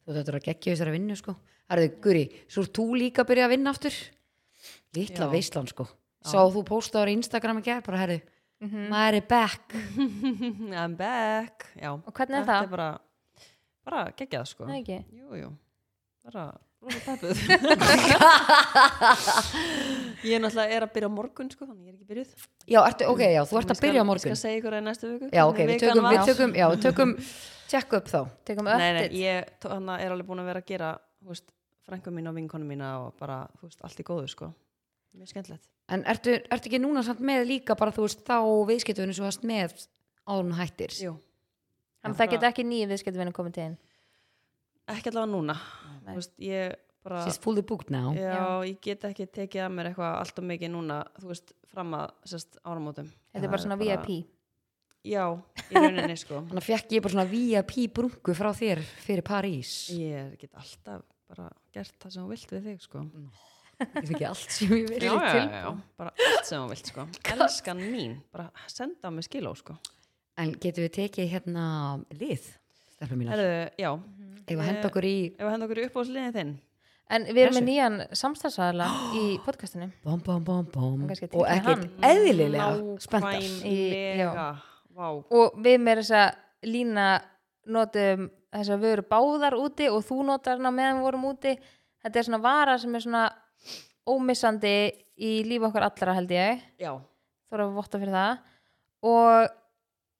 þú þetta er að gegja þessari vinnu sko. Herðu, Guri, svo er þú líka að byrja að vinna aftur? Litla Já. veislan sko. Sá þú postaður á Instagram í gerð bara herðu, Mhm. maður er back. [LAUGHS] I'm back. Já, og hvernig er það? er bara, bara geggjað sko. Nei, ekki. Jú, jú, bara [LAUGHS] Ég er náttúrulega er að byrja á morgun sko, þannig ég er ekki byrjuð. Já, ertu, ok, já, þú ert Ég að byrja á morgun. Skal segja ykkur það í næstu viku já, ok, við tökum, við tökum, já, við tökum check up þá. Tökum Nei, nei, uppdate. ég þarna er alveg búin að vera að gera frængu mín og vinkonu mína og bara, þú veist, allt í góðu sko. Mjög skemmtilegt. En ertu, ertu ekki núna samt með líka bara þú veist þá viðskiptunum sem þú varst með áður en þú hættir? Jú, Þannig að það geta ekki nýju viðskiptvinni komið til inn ekki allavega núna. Veist, ég bara she's fully booked now. Já, ég get ekki tekið að mér eitthvað allt og mikið núna, þú veist, fram að sérst áramótum. Þetta er bara svona VIP Já, í rauninni sko. [LAUGHS] þannig að fekk ég bara svona VIP brungu frá þér fyrir París. Ég get alltaf bara gert það sem þú vilt við þig sko. ég fekk allt sem ég Já, verið já, til. já, já, bara allt sem þú vilt sko. [LAUGHS] Elskan mín, bara senda mig skiló sko. en getum við tekið hérna lið stelpum mínar? Já, ef að henda okkur í ef að henda okkur í uppáðsliðin þinn. En við erum Þessu? með nýjan samstæðsæðala [GASPS] í podcastinu. Bom, bom, bom, bom. Og tryggja ekkert eðlilega spenntar. Og við með þess að lína notum þess að við erum báðar úti og þú notar hana meðan við vorum úti. Þetta er svona vara sem er svona ómissandi í lífi okkar allra held ég. Já, þú erum að votta fyrir það. Og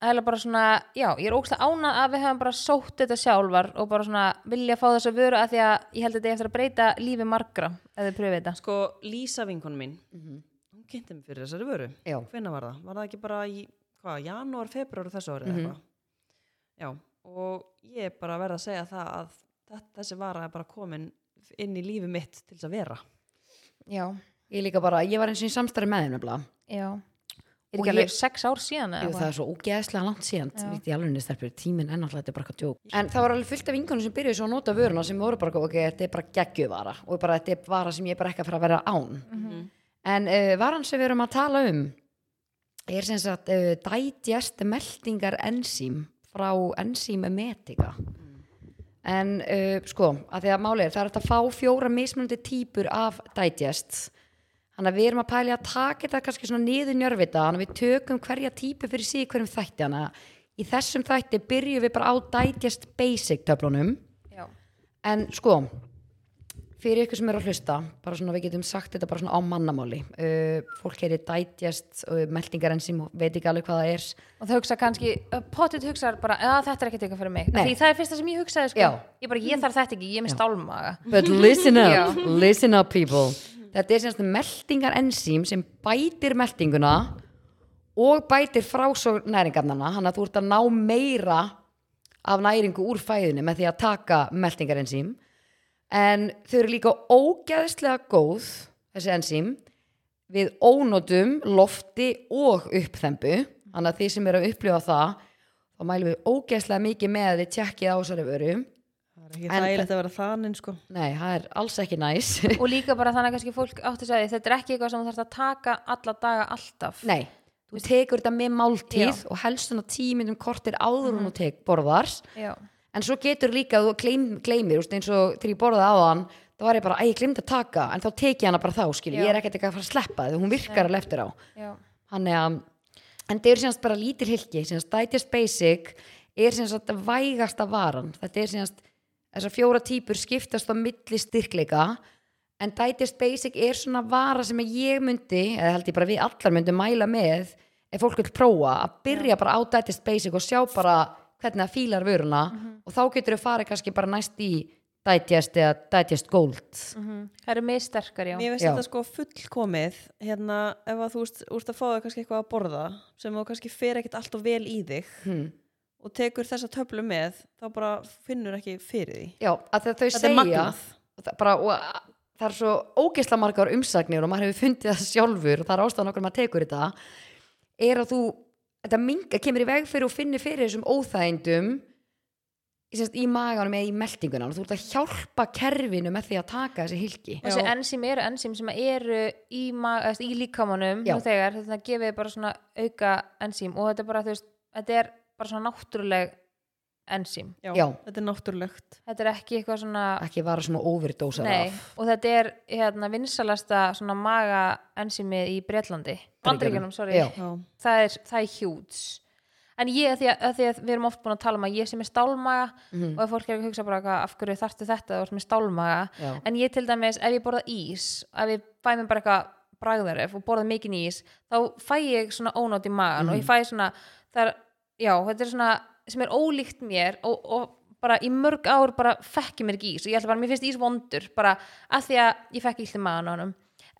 það er bara svona, já, ég er ógslag ánað að við höfum bara sótt þetta sjálfar og bara svona vilja fá þess að vöru að því að ég held að þetta er eftir að breyta lífi margra ef þið pröfið þetta sko Lísa vinkonu mín, hún kynnti mig fyrir þessari vöru. já, Hvenær var það? Var það ekki bara í, hvað, janúar, februar þessu árið Mhm. mm eitthvað? Já, og ég er bara verð að segja það að þetta, þessi vara er bara komin inn í lífi mitt til þess að vera. já, ég líka bara, ég var eins og í samstarfi með já er ekki alveg sex ár síðan eða Jú, það er svo ógeðslega langt síðan. Í alveg stelpur, tíminn er náttúrulega þetta er bara eitthvað djók. En það var alveg fullt af vingunum sem byrjuði svo að nota vöruna sem voru bara, ok, þetta er bara geggjuvara og bara þetta er vara sem ég er bara ekki að fara að vera án. Mhm. en uh, varan sem við erum að tala um er sem sagt uh, digest meldingar enzím frá enzím emetika en uh, sko, að því að máli er það er að fá fjóra mismunandi típur af digest þannig að við erum að pæli að taka þetta kannski svona niður njörvita. Þannig að við tökum hverja típu fyrir í hverjum þætti. Þannig að í þessum þætti byrjum við bara á digest basic töflunum. Já, en sko fyrir ykkur sem er að hlusta bara svona við getum sagt þetta bara svona á mannamáli. Uh, fólk heyri digest uh, meldingar enzím og veit ekki alveg hvað það er. Og það hugsa kannski potið hugsa bara, að þetta er ekkert eitthvað fyrir mig. Því það er fyrsta sem ég hugsaði sko. Já. ég bara, ég þarf þetta ekki, ég er með stálmaga [LAUGHS] Þetta er semst meldingar enzím sem bætir meldinguna og bætir frásög næringarnana hann að þú ert að ná meira af næringu úr fæðinu með því að taka meldingar enzím en þau eru líka ógeðslega góð þessi enzím við ónotum, lofti og uppþembu. Þannig að þið sem eru að upplifa það þá mælum við ógeðslega mikið með að þið tjekkið á vöru Það er ekki þægilegt að vera þannig sko. Nei, það er alls ekki næs. [LAUGHS] Og líka bara þannig að kannski fólk átti að segja þetta er ekki eitthvað sem þú þarfst að taka alla daga alltaf. Nei, þú tekur þetta með máltíð Já. og helst svona tíminnum kortir áður en þú tek borðar já, en svo getur líka að þú gleym, gleymir eins og þegar ég borðaði á hann þá var ég bara, að ég gleymd að taka en þá tek ég hana bara þá, skil, ég er ekkert eitthvað að fara að sleppa því hún virkar alveg eftir á. Að, en það eru síðanst bara lítil hilki, Basic er síðanst vægasta varan. Þetta er síðanst, þessar fjóra típur skiptast á milli styrkleika en Digest Basic er svona vara sem ég myndi, eða held ég bara við allar myndum mæla með, ef fólk vil prófa að byrja bara á Digest Basic og sjá bara hvernig það fílar vöruna og þá getur þau farið kannski bara næst í digest eða digest gold Mhm. Það eru missterkar, já. Mér Já. þetta sko fullkomið hérna ef að þú úrst að fá það kannski eitthvað að borða sem þú kannski fer ekkert allt og vel í þig hmm. Og tekur þessa töflu með þá bara finnur ekki fyrir því. Já, að þau Þetta er segja það, bara, og að- það er svo ógeðslega margar umsagnir og maður hefur fundið það sjálfur og það er ástæðan okkur maður tekur þetta er að þú þetta minga, kemur í veg fyrir og finnir fyrir þessum óþægindum í, semst, í maganum eða í meldinguna og þú ert að hjálpa kerfinu með því að taka þessi hilki Og þessi Já. enzím eru enzím sem eru í, í líkamanum þegar, þetta gefið bara svona auka enzím. Og þetta er bara, þú veist, þetta er bara svona náttúruleg enzím. Já, Já. þetta er náttúrulegt Þetta er ekki eitthvað svona ekki vara svona overdósar Nei, af og þetta er hérna vinsalasta svona maga enzímið í Bretlandi Bandaríkjunum, sorry Já. Já, það er, það er hjúts en ég, að því að, að því að við erum oft búin að tala um að ég sem er stálmaga Mhm. og ef fólk er að hugsa bara hvað, af hverju þarftu þetta og sem er stálmaga Já. en ég til dæmis, ef ég borða ís ef ég fæ mér bara eitthvað bragðaref og borða mikinn ís, þá fæ ég svona ónátt í magan og ég fæ svona það er, já, þetta er svona sem er ólíkt mér og, og bara í mörg ár bara fekk ég mér ekki ís. Og ég ætla bara, mér finnst ís vondur bara að því að ég fekk illt í magan á honum.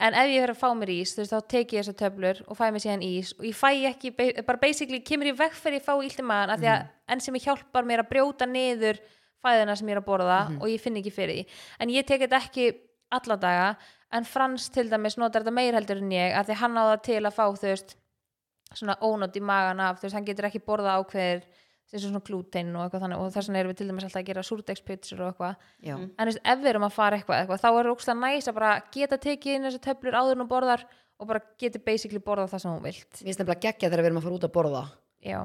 En ef ég verið að fá mér ís þú veist, þá tek ég þessar töflur og fæ mér síðan ís og ég fæ ekki, ba- bara basically kemur ég veg fyrir ég fá illt í magan að því að enn sem ég hjálpar mér að brjóta niður fæðina sem ég er að borða og ég finn ekki fyrir því. En ég tek þetta ekki alla daga en Frans til dæmis notar þetta meir heldur en ég að því hann á það til að fá veist svona ónótt í magan af þú veist, hann getur ekki borða ákveðir sem svona glútein og eitthvað þannig og þess vegna erum við til dæmis alltaf að gera súrdegspitsur og eitthvað. Já. en þú veist, ef við erum að fara eitthvað, eitthvað þá er ógst næs að bara geta tekið inn þessu töflur áður en þú borðar og bara geti basically borðað það sem hún vilt. Mér finnst nefnilega geggja þegar við erum að fara út að borða. Já,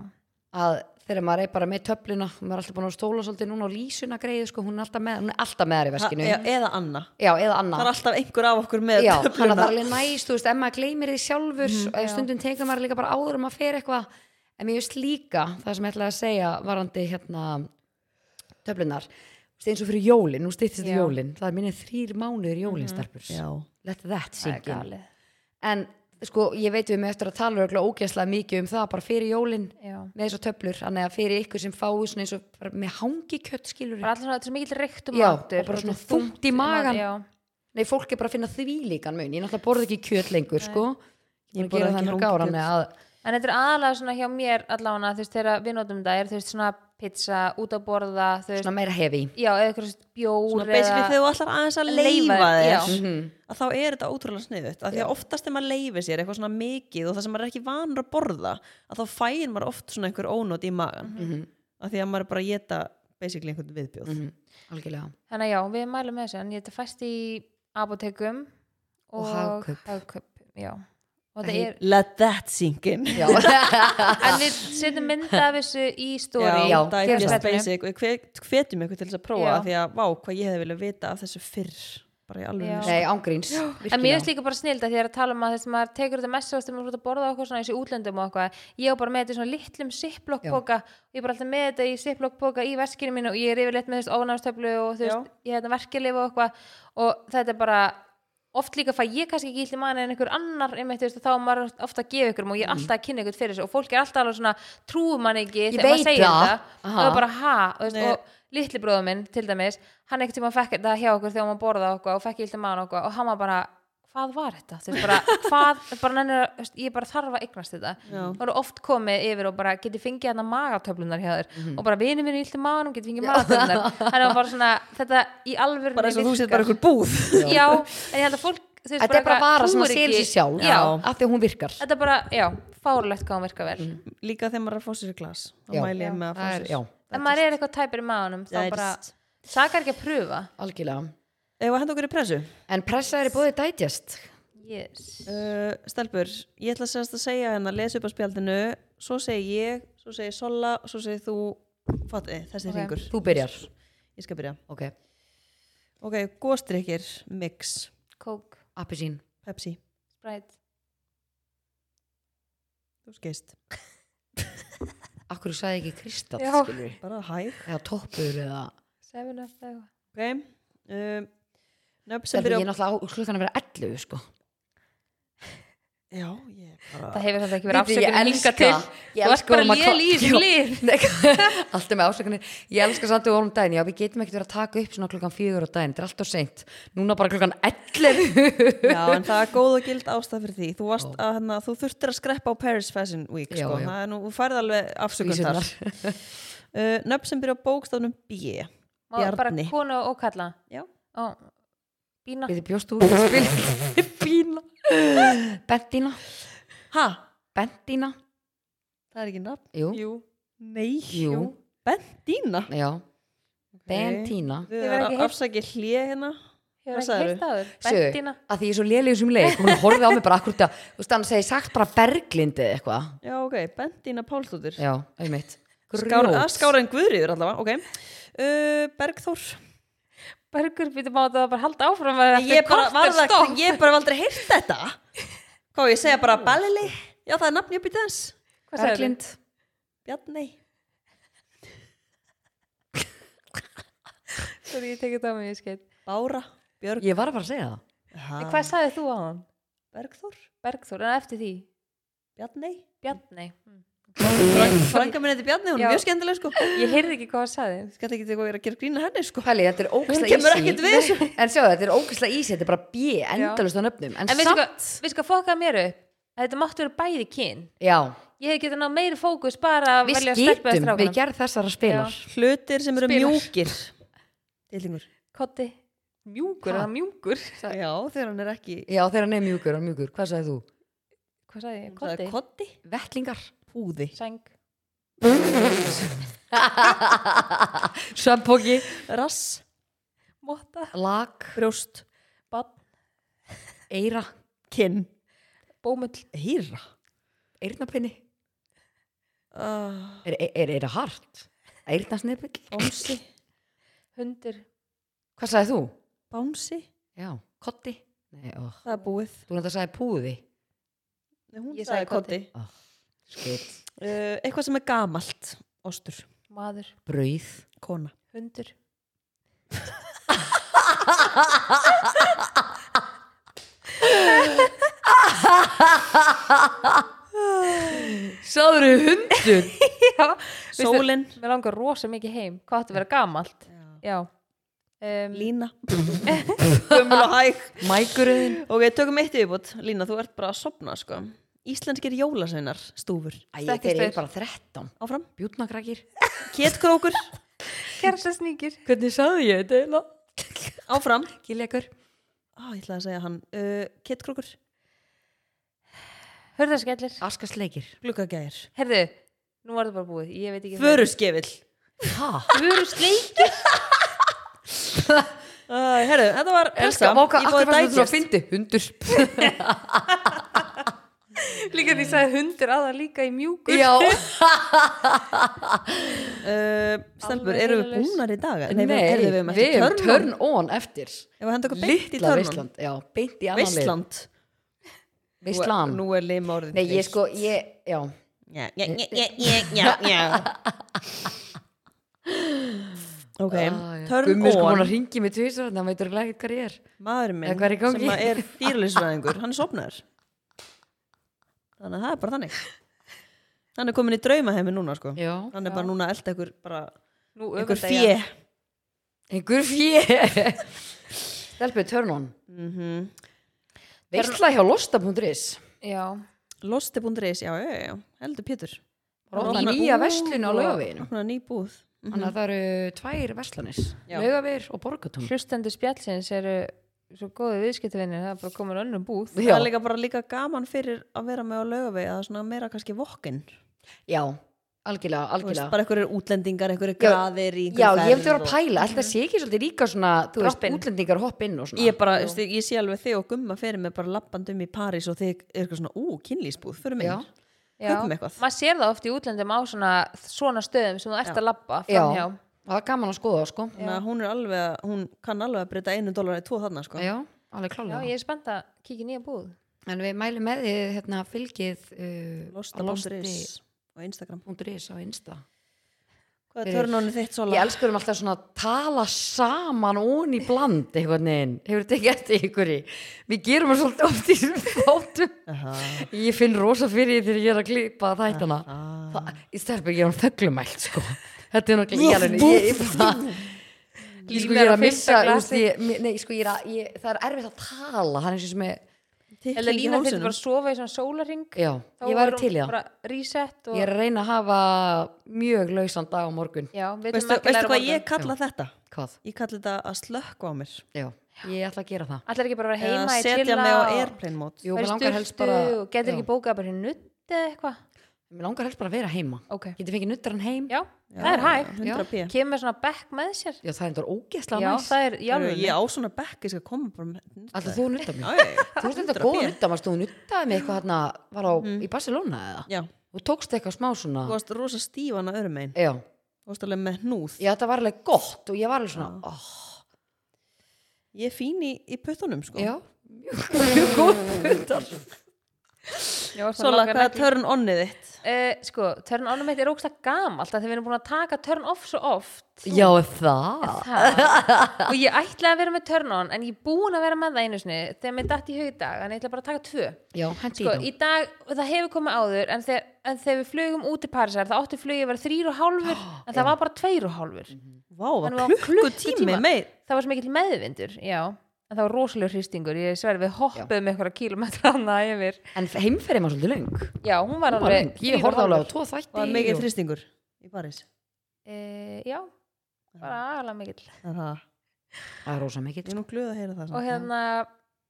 að þegar maður er bara með töfluna maður er alltaf búin að stóla svolítið núna á lísuna greið sko, hún er alltaf með, hún er alltaf með þar í Ha, veskinu e eða Anna. Já, eða Það annað er alltaf einhver af okkur með já, þannig að töfluna. það er alveg næst, þú veist, ef maður gleymir því sjálfur og já. stundum tekur maður líka bara áður um að fer eitthvað. En mér veist líka, það sem ég ætlaði að segja varandi hérna töflunar, eins og fyrir jólin nú stýttist Já. jólin, það er minni þrýr mánuður jólinstarpur, Það sko, ég veit við með eftir að tala ógeðslega mikið um það bara fyrir jólin já. með þessar töflur, þannig að fyrir ykkur sem fáu svona eins og með hangikött skilur bara alltaf svona, þetta er svo mikill reyktum Já, matur. og bara svona þungt í magan. já, Nei, fólk er bara að finna því líkan mun. Ég náttúrulega borða ekki kjöt lengur sko. Ég gera það ekki mörg ára hangikjöt. þannig að en þetta er aðalega svona hjá mér allavega þegar við notum þetta er veist svona pizza, út að borða veist, svona meira hefi já, eða eitthvað bjór svona basically þegar þú ætlar aðeins að leifa Leyfa- þér já. Mhm. að þá er þetta ótrúlega sniðut að því að oftast þegar maður leifir sér eitthvað svona mikið og það sem maður er ekki vanur að borða að þá fæir maður oft svona einhver ónót í magan Mhm. að því að maður er bara að geta basically einhvern viðbjóð Mhm. algjörlega Þannig að já, við mælum með þessu en ég þetta fæst í apotekum Og og, Hagkaup. Og er, let that sink in. [LAUGHS] En við setjum mynda af þessu í stóri Já, það er just basic. Og við hvetjum ykkur til þess að prófa Já. að því að vá hvað ég hefði viljað vita af þessu fyrr bara í alveg nei, ángríns En mér finnst líka bara snild að því að tala um að þess að maður tekur þetta mest þegar maður er út að borða og eitthvað svona í útlöndum og eitthvað ég á bara með þetta í svona litlum ziplock-póka ég er bara alltaf með þetta í ziplock-póka í veskinu mínu og ég er yfirleitt með þessu oft líka fæ ég kannski ekki illt í manni en einhver annar einmitt, veist, þá er maður ofta að gefa ykkur og ég er alltaf að kynna ykkur fyrir þessu og fólk er alltaf alveg svona trúum mann ekki Ég þegar maður segir það. og það er bara ha? Veist, og litli bróður minn til dæmis hann ekkert tíma fekk þetta hjá okkur þegar hann borða okkur og fekk illt í mann okkur og hann var bara hvað var þetta? Þú veist, bara, hvað, bara nennir, ég bara þarf að eignast þetta. Og eru oft komið yfir og bara geti fengið hérna magatöflunar hjá þér. Og bara vinið illt í maganum geti fengið magatöflunar. Þannig að bara svona, þetta í alvöru bara eins og þú sétt bara ykkur búð. Já, en ég held að fólk þú veist, þetta er bara eitthvað vara sem að trúir sér sjálf já, af því að hún virkar. Þetta er bara, já, fárlegt hvað hún virkar vel. Líka þegar maður er að fá sér í glas þá Já. mæli ég með að Það er- sér ef maður er eitthvað tæpir í maganum þá bara, sakar ekki að pröfa. Algjörlega ef að henda okkur í pressu? En pressa er í bóði digest. Yes. uh, Stelbur, ég ætla semst að segja hérna lesa upp á spjaldinu, svo segi ég svo segi Sola, svo segi þú fatti, þessi Ok. hringur. Þú byrjar. Ég skal byrja. Ok, ok, góstrykkir, mix, Coke, appelsín. Pepsi. Sprite. Þú skeist, akkur [LAUGHS] sagði ekki kristall Já. skilur bara hæg eða toppur eða 7up eða eitthvað. Ok um, nöfn sem Stelpur, ég byrja er náttúrulega á klukkan að vera 11 sko. Já, ég bara það hefur þetta ekki verið Bíddu, ég afsökun elska hinga til þú ert bara lél í Já. lið. [LAUGHS] [LAUGHS] Alltaf með ásökunni ég elska samt við vorum daginn, já við getum ekkert verið að taka upp svona klukkan fjögur á daginn, þetta er alltaf seint. Núna bara klukkan 11 [LAUGHS] Já, en það er góð og gild ástæð fyrir því. Þú, varst að, hérna, þú þurftir að skreppa á Paris Fashion Week Já, sko. já. Það er nú, þú færði alveg afsökun þar. Uh, Nöfn sem byrja á bókstafnum B. Má bara Bjarni. konu og kalla Já. Ó, Bína Við bjóst þú að spila. [LAUGHS] Bína Bentína. Ha? Bentína. Það er ekki nafn? Jú, Jú. Nei Jú. Bentína? Já. Bentína. Erum ekki að afsækja hlje hérna. Hvað áður? Sjöðu, Bentína. að því ég er svo í þessum leik. Hún horfði á mig bara akkur þetta þú veist hann segi sagt bara berglindi eða eitthvað. Já, ok, Bentína Pálsdóttir. Já, einmitt. Skár, að Grjót. Skára en Guðriður allavega, ok. Uh, Bergþór Bergur býtum á þetta að bara halda áfram að ég bara, var það, stopp. ég bara hef aldrei heyrt þetta. Hvað, ég segja bara Balili Já, það er nafn ég býta þess Hvað sagðirðu? Berglind. Bjarni Sorry, ég tekið það mig, ég skeitt Bára, Björg. Ég var að fara að segja það. Ha, Hvað sagðið þú á hann? Bergþór, Bergþór, en eftir því? Bjarni Bjarni mm. Frænka minn þetta Bjarni, hún Já. er mjög skemmtileg sko. Ég heyrði ekki hvað það sagði. Skal ekki eitthvað vera að gera grína henni sko. Pæli, þetta er við þessu. [LAUGHS] En sjáðu, þetta er ógæslega easy þetta er bara B, endalust á nöfnum. En, En veistu samt, hvað, við skal fokka mér upp? Að þetta máttu vera bæði kyn. Já, Ég hef getað ná meiri fókus bara að við velja eða skitum við strákunum. gerð þessara spilar Hlutir sem eru Spilar. mjúkir. Dillingur Kotti, mjúkur, Ha? er það mjúkur? [LAUGHS] Já, þegar hann er ekki já, þegar hann er mjúkur, hann er mjúkur, hvað sagði þú? Hvað sagði ég? Það er kotti, Vettlingar púði. Sæng. [LAUGHS] Svampóki, Rass, Motta, lag, brjóst, bann, eira kinn. Bómull. Hýra. Eirnapinni, uh, er, er, er eira hart? Eirnasnipill, Bánsi. Hundur, hvað sagði þú? Bánsi, Já, kotti Nei, ó, það er búið. Þú náttúrulega sagði púði. Nei, Hún Ég sagði sagði kotti. kotti Skitt, uh, Eitthvað sem er gamalt. Ostur, maður, brauð. Kona. Hundur. Sáður hundur [LAUGHS] Já, veistu, Sólin, Mér langar rosa mikið heim. Hvað átti að vera gamalt? Já. Um, lína. [LAUGHS] Gömul og hæg. Mækurinn Ok, tökum eitt yfirbútt Lína, þú ert bara að sopna sko Íslenskir jólasveinar, stúfur. Æ, þeir eru bara 13 Áfram, Bjútnakrakir. Kétkrókur [LAUGHS] Kertasnýkir Hvernig sagði ég þetta eiginlega? Áfram, Giljakur. Á, ég ætlaði að segja hann. Uh, Kétkrókur, Hörðarskellir Askasleikir. Gluggagæðir Herðu, nú var það bara búið. Ég veit ekki Föruskefill Ha? Förusleikir uh, [LAUGHS] Herru, þetta var Elska, pressa váka, í akkur þú svo að Líka því sagði hundur aða líka í mjúkur. Já. [LAUGHS] Uh, Stelbur, Alveg eru við búnar í dag? Nei, við, heyrðu, við erum erum törn turn on eftir. Ef við henda okkur beint í törnum. Veistland Já, beint í annan lið. Veistland Veistland Nú er lim orðin Nei, ég sko, ég, já. Já, já, já, já, já, [LAUGHS] Ok, Ah, já. turn Gummi sko hún on. að ringi mig tvisar Þannig að veitur ekki hvað ég er. Maðurinn minn sem er dýrlýsfræðingur Hann er sopnaður Þannig að það er bara þannig. Hann er komin í draumaheimi núna sko. Já Hann er bara núna að elda ykkur bara Nú ykkur fjö Einhver fjö [LAUGHS] Stelpið turn on. Mm Veistla hjá losta.is Já. Losti.is, já, já, já, heldur Pétur. Bara opna Opna nýja búð. verslun á búð. Þannig að það eru tvær verslanir. Já. Laugavegir og borgatún Hlustendur spjallsins eru svo góði viðskiptavinnir Það er bara komin önnum búð. Það er líka bara líka gaman fyrir að vera með á laugavegi að svona meira kannski vokkin Já, algjörlega, algjörlega. bara einhverjir útlendingar, einhverjir Já, graðir í Já, einhverju ég hef ferð verið að pæla, alltaf sé ekki svolítið líka svona, þú veist, Droppinn. útlendingar hopp inn og svona. Ég bara, veist, ég sé alveg þig og gumma fyrir mig bara lappandum í París og þig er eitthvað svona, ú, kynlýsbúð, fyrir mig. Já. Já, Kaupum eitthvað. maður sér það oft í útlendum á svona, svona stöðum sem þú ert að labba Já, framhjá það er gaman að skoða, sko hún er alveg, að- hún kann alveg að breyta einu dólar í tvo þarna, sko Já, alveg Já, ég er spennt að kíkja nýja búð En við mælum með því, hérna, fylgið uh, Losta.is á Instagram losti.is á Insta Hvað er törnónu þitt Ég Sola? elskur um alltaf svona að tala saman ón í bland einhvern veginn. Hefur þetta ekki eftir ykkur í? Við gerum það svolítið oft í þessum. Aha. Ég finn rosa fyrir því þegar ég er að klippa þættana. Það, í stelpu ég er hann þöglumælt sko. Þetta er náttúrulega ég alveg. Ég, ég, bara- ég, sko, ég er að missa, ég, nei, sko, ég er að, ég, það er erfitt að tala. Það er eins og sem ég, Eða Lína þurfti bara að sofa í svona sólaring já, ég var væri til í það. bara reset og, Ég er að reyna að hafa mjög lausan dag á morgun. Já, Veistu, veistu hvað ég kalla þetta? Hvað? Ég kalla þetta að slökka á mér Já, ég ætla að gera það. Ætlar ekki bara að vera eða heima í setja mig á airplane í og getur já. ekki bókað bara í nutt eða eitthvað Mér langar helst bara að vera heima. ok, Getur fengið nuttaran heim? já, það er hægt 100 p kemur svona bekk með sér Já, það er endur ógeðslega já, næs. það er í Ég alveg á svona bekk, ég skal koma bara með Alltaf þú nuttar Já, já, já. Þú veist þetta 100 góða p. nutta, þú nuttaði mig eitthvað hérna, var á, í Barcelona eða? Já, Þú tókst eitthvað smá svona, þú varst rosa stífan að öðrum megin já. Þú varst alveg með hnúð Já, þetta var alveg gott og ég var alveg svona, oh, Ég fín í, í puttunum sko já, [LAUGHS] mjög, góð nuttar. Sola, hvað er turn onnið þitt? Uh, sko, turn on mitt er ógst að gamalt þegar við erum búin að taka turn off svo oft. Já, það. það. og ég ætlaði að vera með turn on en ég er búin að vera með það einu sinni þegar mér datt í hug í dag en ég ætla bara að taka tvö. Já, hendi sko, í í dag, það hefur komið áður en þegar, en þegar við flugum út til Parísar það átti flugið að vera þrýr og hálfur [GASPS] en það var bara tveir og hálfur. Vá, var klukkutími klukkutíma. meir. Það var svo mikill meðvindur, já en það var rosalega hristingur, ég sverði við hoppuðum með eitthvað kilometra hana yfir En heimferðin var svolítið löng. já, hún var var alveg. Ég horfði alveg á tvo þætti. Var mikið þrýstingur í París e, já, bara agalega mikill Það er það. Það er rosa mikill. Ég er nú glöð að heyra það og hérna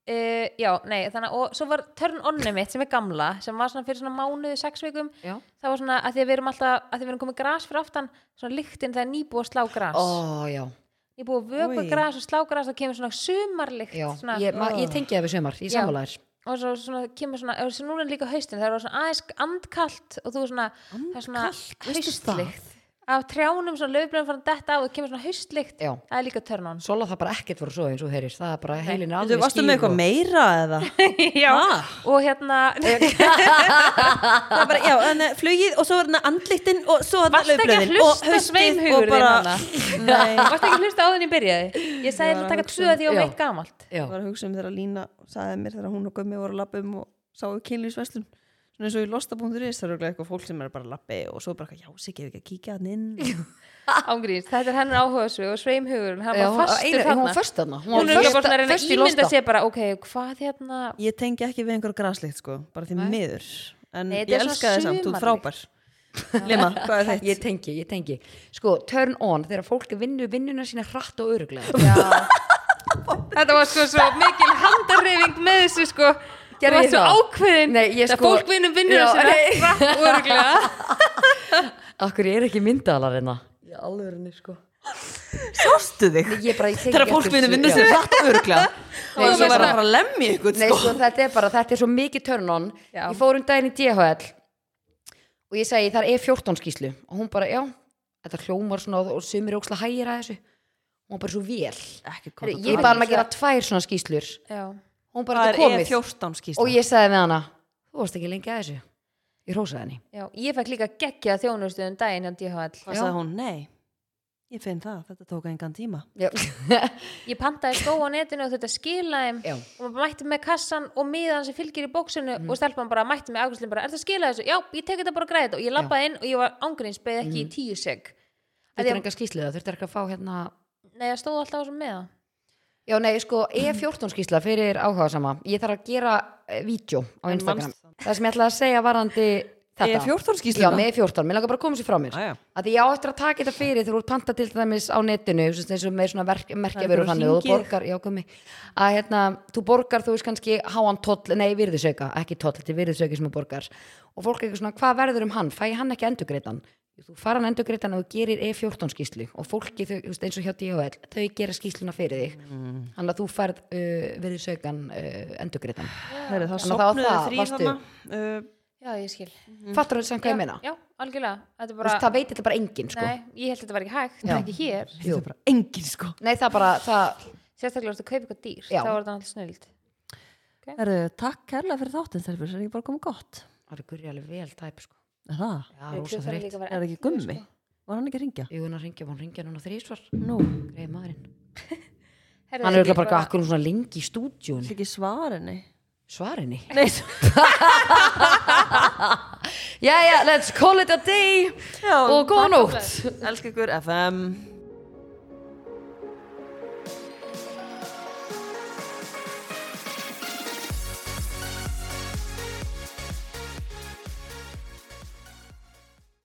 e, já, nei, þannig og svo var turn onni mitt sem er gamla sem var svona fyrir svona mánuði, sex vikum Já. það var svona að því að við erum alltaf að því að við erum komið gras fyrir aftan svona lyktin þegar nýbúið að slá gras Ó, já, nýbúið að vökva Oj. gras og slá gras það kemur svona sumarlykt já. svona, Ég, ma, ég tengi það við sömar, ég Já. sammála þér. og svo svona kemur svona, og svo núna líka haustin það er svona aðeins andkalt og þú er svona, það er svona haustlykt af trjánum, svona löfblöðum frá detta og það kemur svona haustlykt Já. það er líka turn on Sola það bara ekkert voru svo eins og heyrir. Það er bara heilin er Þú alveg varstu með eitthvað meira eða? [LAUGHS] já, Ha? og hérna [LAUGHS] Það er bara, já, en eh, flugið og svo var hérna andlittin og svo hérna Varstu ekki að hlusta og bara hana? Nei, [LAUGHS] Varstu ekki að hlusta á þenni í byrjaði? Ég sagði Ég var að taka tvö að því á Já. meitt gamalt Já, ég var að hugsa um þegar Lína sagði mér þegar hún og Gummi voru að lappa um og sáu kynlýsverslun svona eins og í losta.is það eru eitthvað fólk sem er bara að lappa og svo bara, já, ef ekki að kíkja hann inn [LAUGHS] Ángríns, þetta er hennar áhugaðsvið og sveimhugurinn hann var fastur einu- hún var þarna föst þarna. Hún er bara svona að reyna að í ímynda losta. sér bara, ok, hvað hérna ég tengi ekki við einhver graslikt sko, bara því Nei. miður en Nei, þetta ég er svona elska þið samt, þú ert sumarlykt. frábær Lima, hvað er þitt? [LAUGHS] Ég tengi, ég tengi. Sko, turn on, þegar fólk vinnu vinnuna sína hratt og öruglega. Já [LAUGHS] Þetta var sko svo mikil handarreyfing með þessu sko Það var ég svo það? ákveðin Nei, ég Það sko- fólk vinnum vinnur rætt og örglega Akkur er ekki myndalar hérna? Já, alveg henni, sko. Sástu þig? Ég ég Þegar fólk vinna þessu, vinna sér [LAUGHS] og örglega Nei, og ég var bara- það bara að lemja ykkur Nei, sko. sko, þetta er bara, þetta er svo mikið turn on. Já. Ég fór um daginn í DHL og ég segi, það er E14 skýslu og hún bara, já, þetta hljómar svona og sumir ókslega hægir að þessu. Hún var bara svo vel. Ég bara um að gera tvær svona skýslur. Já Hún bara það er komið. E14 skýsla Og ég sagði við hana, þú varst ekki lengi að þessu. Ég rósaði henni. Já, ég fekk líka geggja þjónustuðum daginn hjá DHL Hvað sagði hún? Nei, ég finn það, þetta tók engan tíma Já. [LAUGHS] Ég pantaði skó á netinu og þetta skilaði Já. og maður mætti með kassan og miðan sem fylgir í bóksinu og stelpan bara mætti með afgjörslim bara, er það skilað þessu? Já, ég tek þetta bara þetta og ég lappaði inn og ég var ángríns beðið ekki í tíu seg Þetta er enga skýslu það, þurfti ekki að fá hérna Nei, það stóð alltaf á þessum meða Já, nei, sko, E14 skýsla fyrir áhuga sama Ég þarf að gera uh, vídeo á Instagram. Það? Sem ég ætlaði að segja varandi þetta. E14 Já, skýsla með E14, mér langar bara að koma sér frá mér. Æja. að því ég á eftir að taka þetta fyrir þegar þú ert panta til dæmis á netinu eins og með svona er þannig og þú borgar, já komi að hérna, þú borgar þú veist kannski háan toll, nei virðisauka, ekki toll þetta er virðisauki sem þú borgar. Og fólk er eitthvað svona, hvað verður um hann, fæ hann ekki endurgreitan þú fara hann endurgreitan og þú gerir E14 skýslu og fólki, þau, þú veist, eins og hjá DHL þau gera skýsluna fyrir þig. Mm. þannig að þú færð uh, virðisaukan uh, endurgreitan Heyrðu, Þannig Það að það var það, varstu- uh, Já, ég skil. Fattur þú sem hvað ég meina? Já, algjörlega. Er bara, það veit þetta bara enginn sko. nei, ég held að þetta var ekki hægt Já. ekki hér. Þetta er bara engin sko. Nei það bara, það, Sérstaklega varstu að kaupa eitthvað dýr Já. þá var þetta alltaf snild Herru, takk kærlega fyrir þáttinn Stelfur, er ekki bara komið gott. Það er sko. Er það? já, rosa þreytt. Er það ekki gummi? Var hann ekki að ringja? Jú, hann ringja, hann ringja núna þrísvar Nú, Greið maðurinn. [LAUGHS] Hann er ekki örugglega bara akkur svona lengi í stúdíun það ekki svarinni Svarinni Nei, [LAUGHS] Jæja, let's call it a day. Já, Og góða nótt. Elskar ykkur FM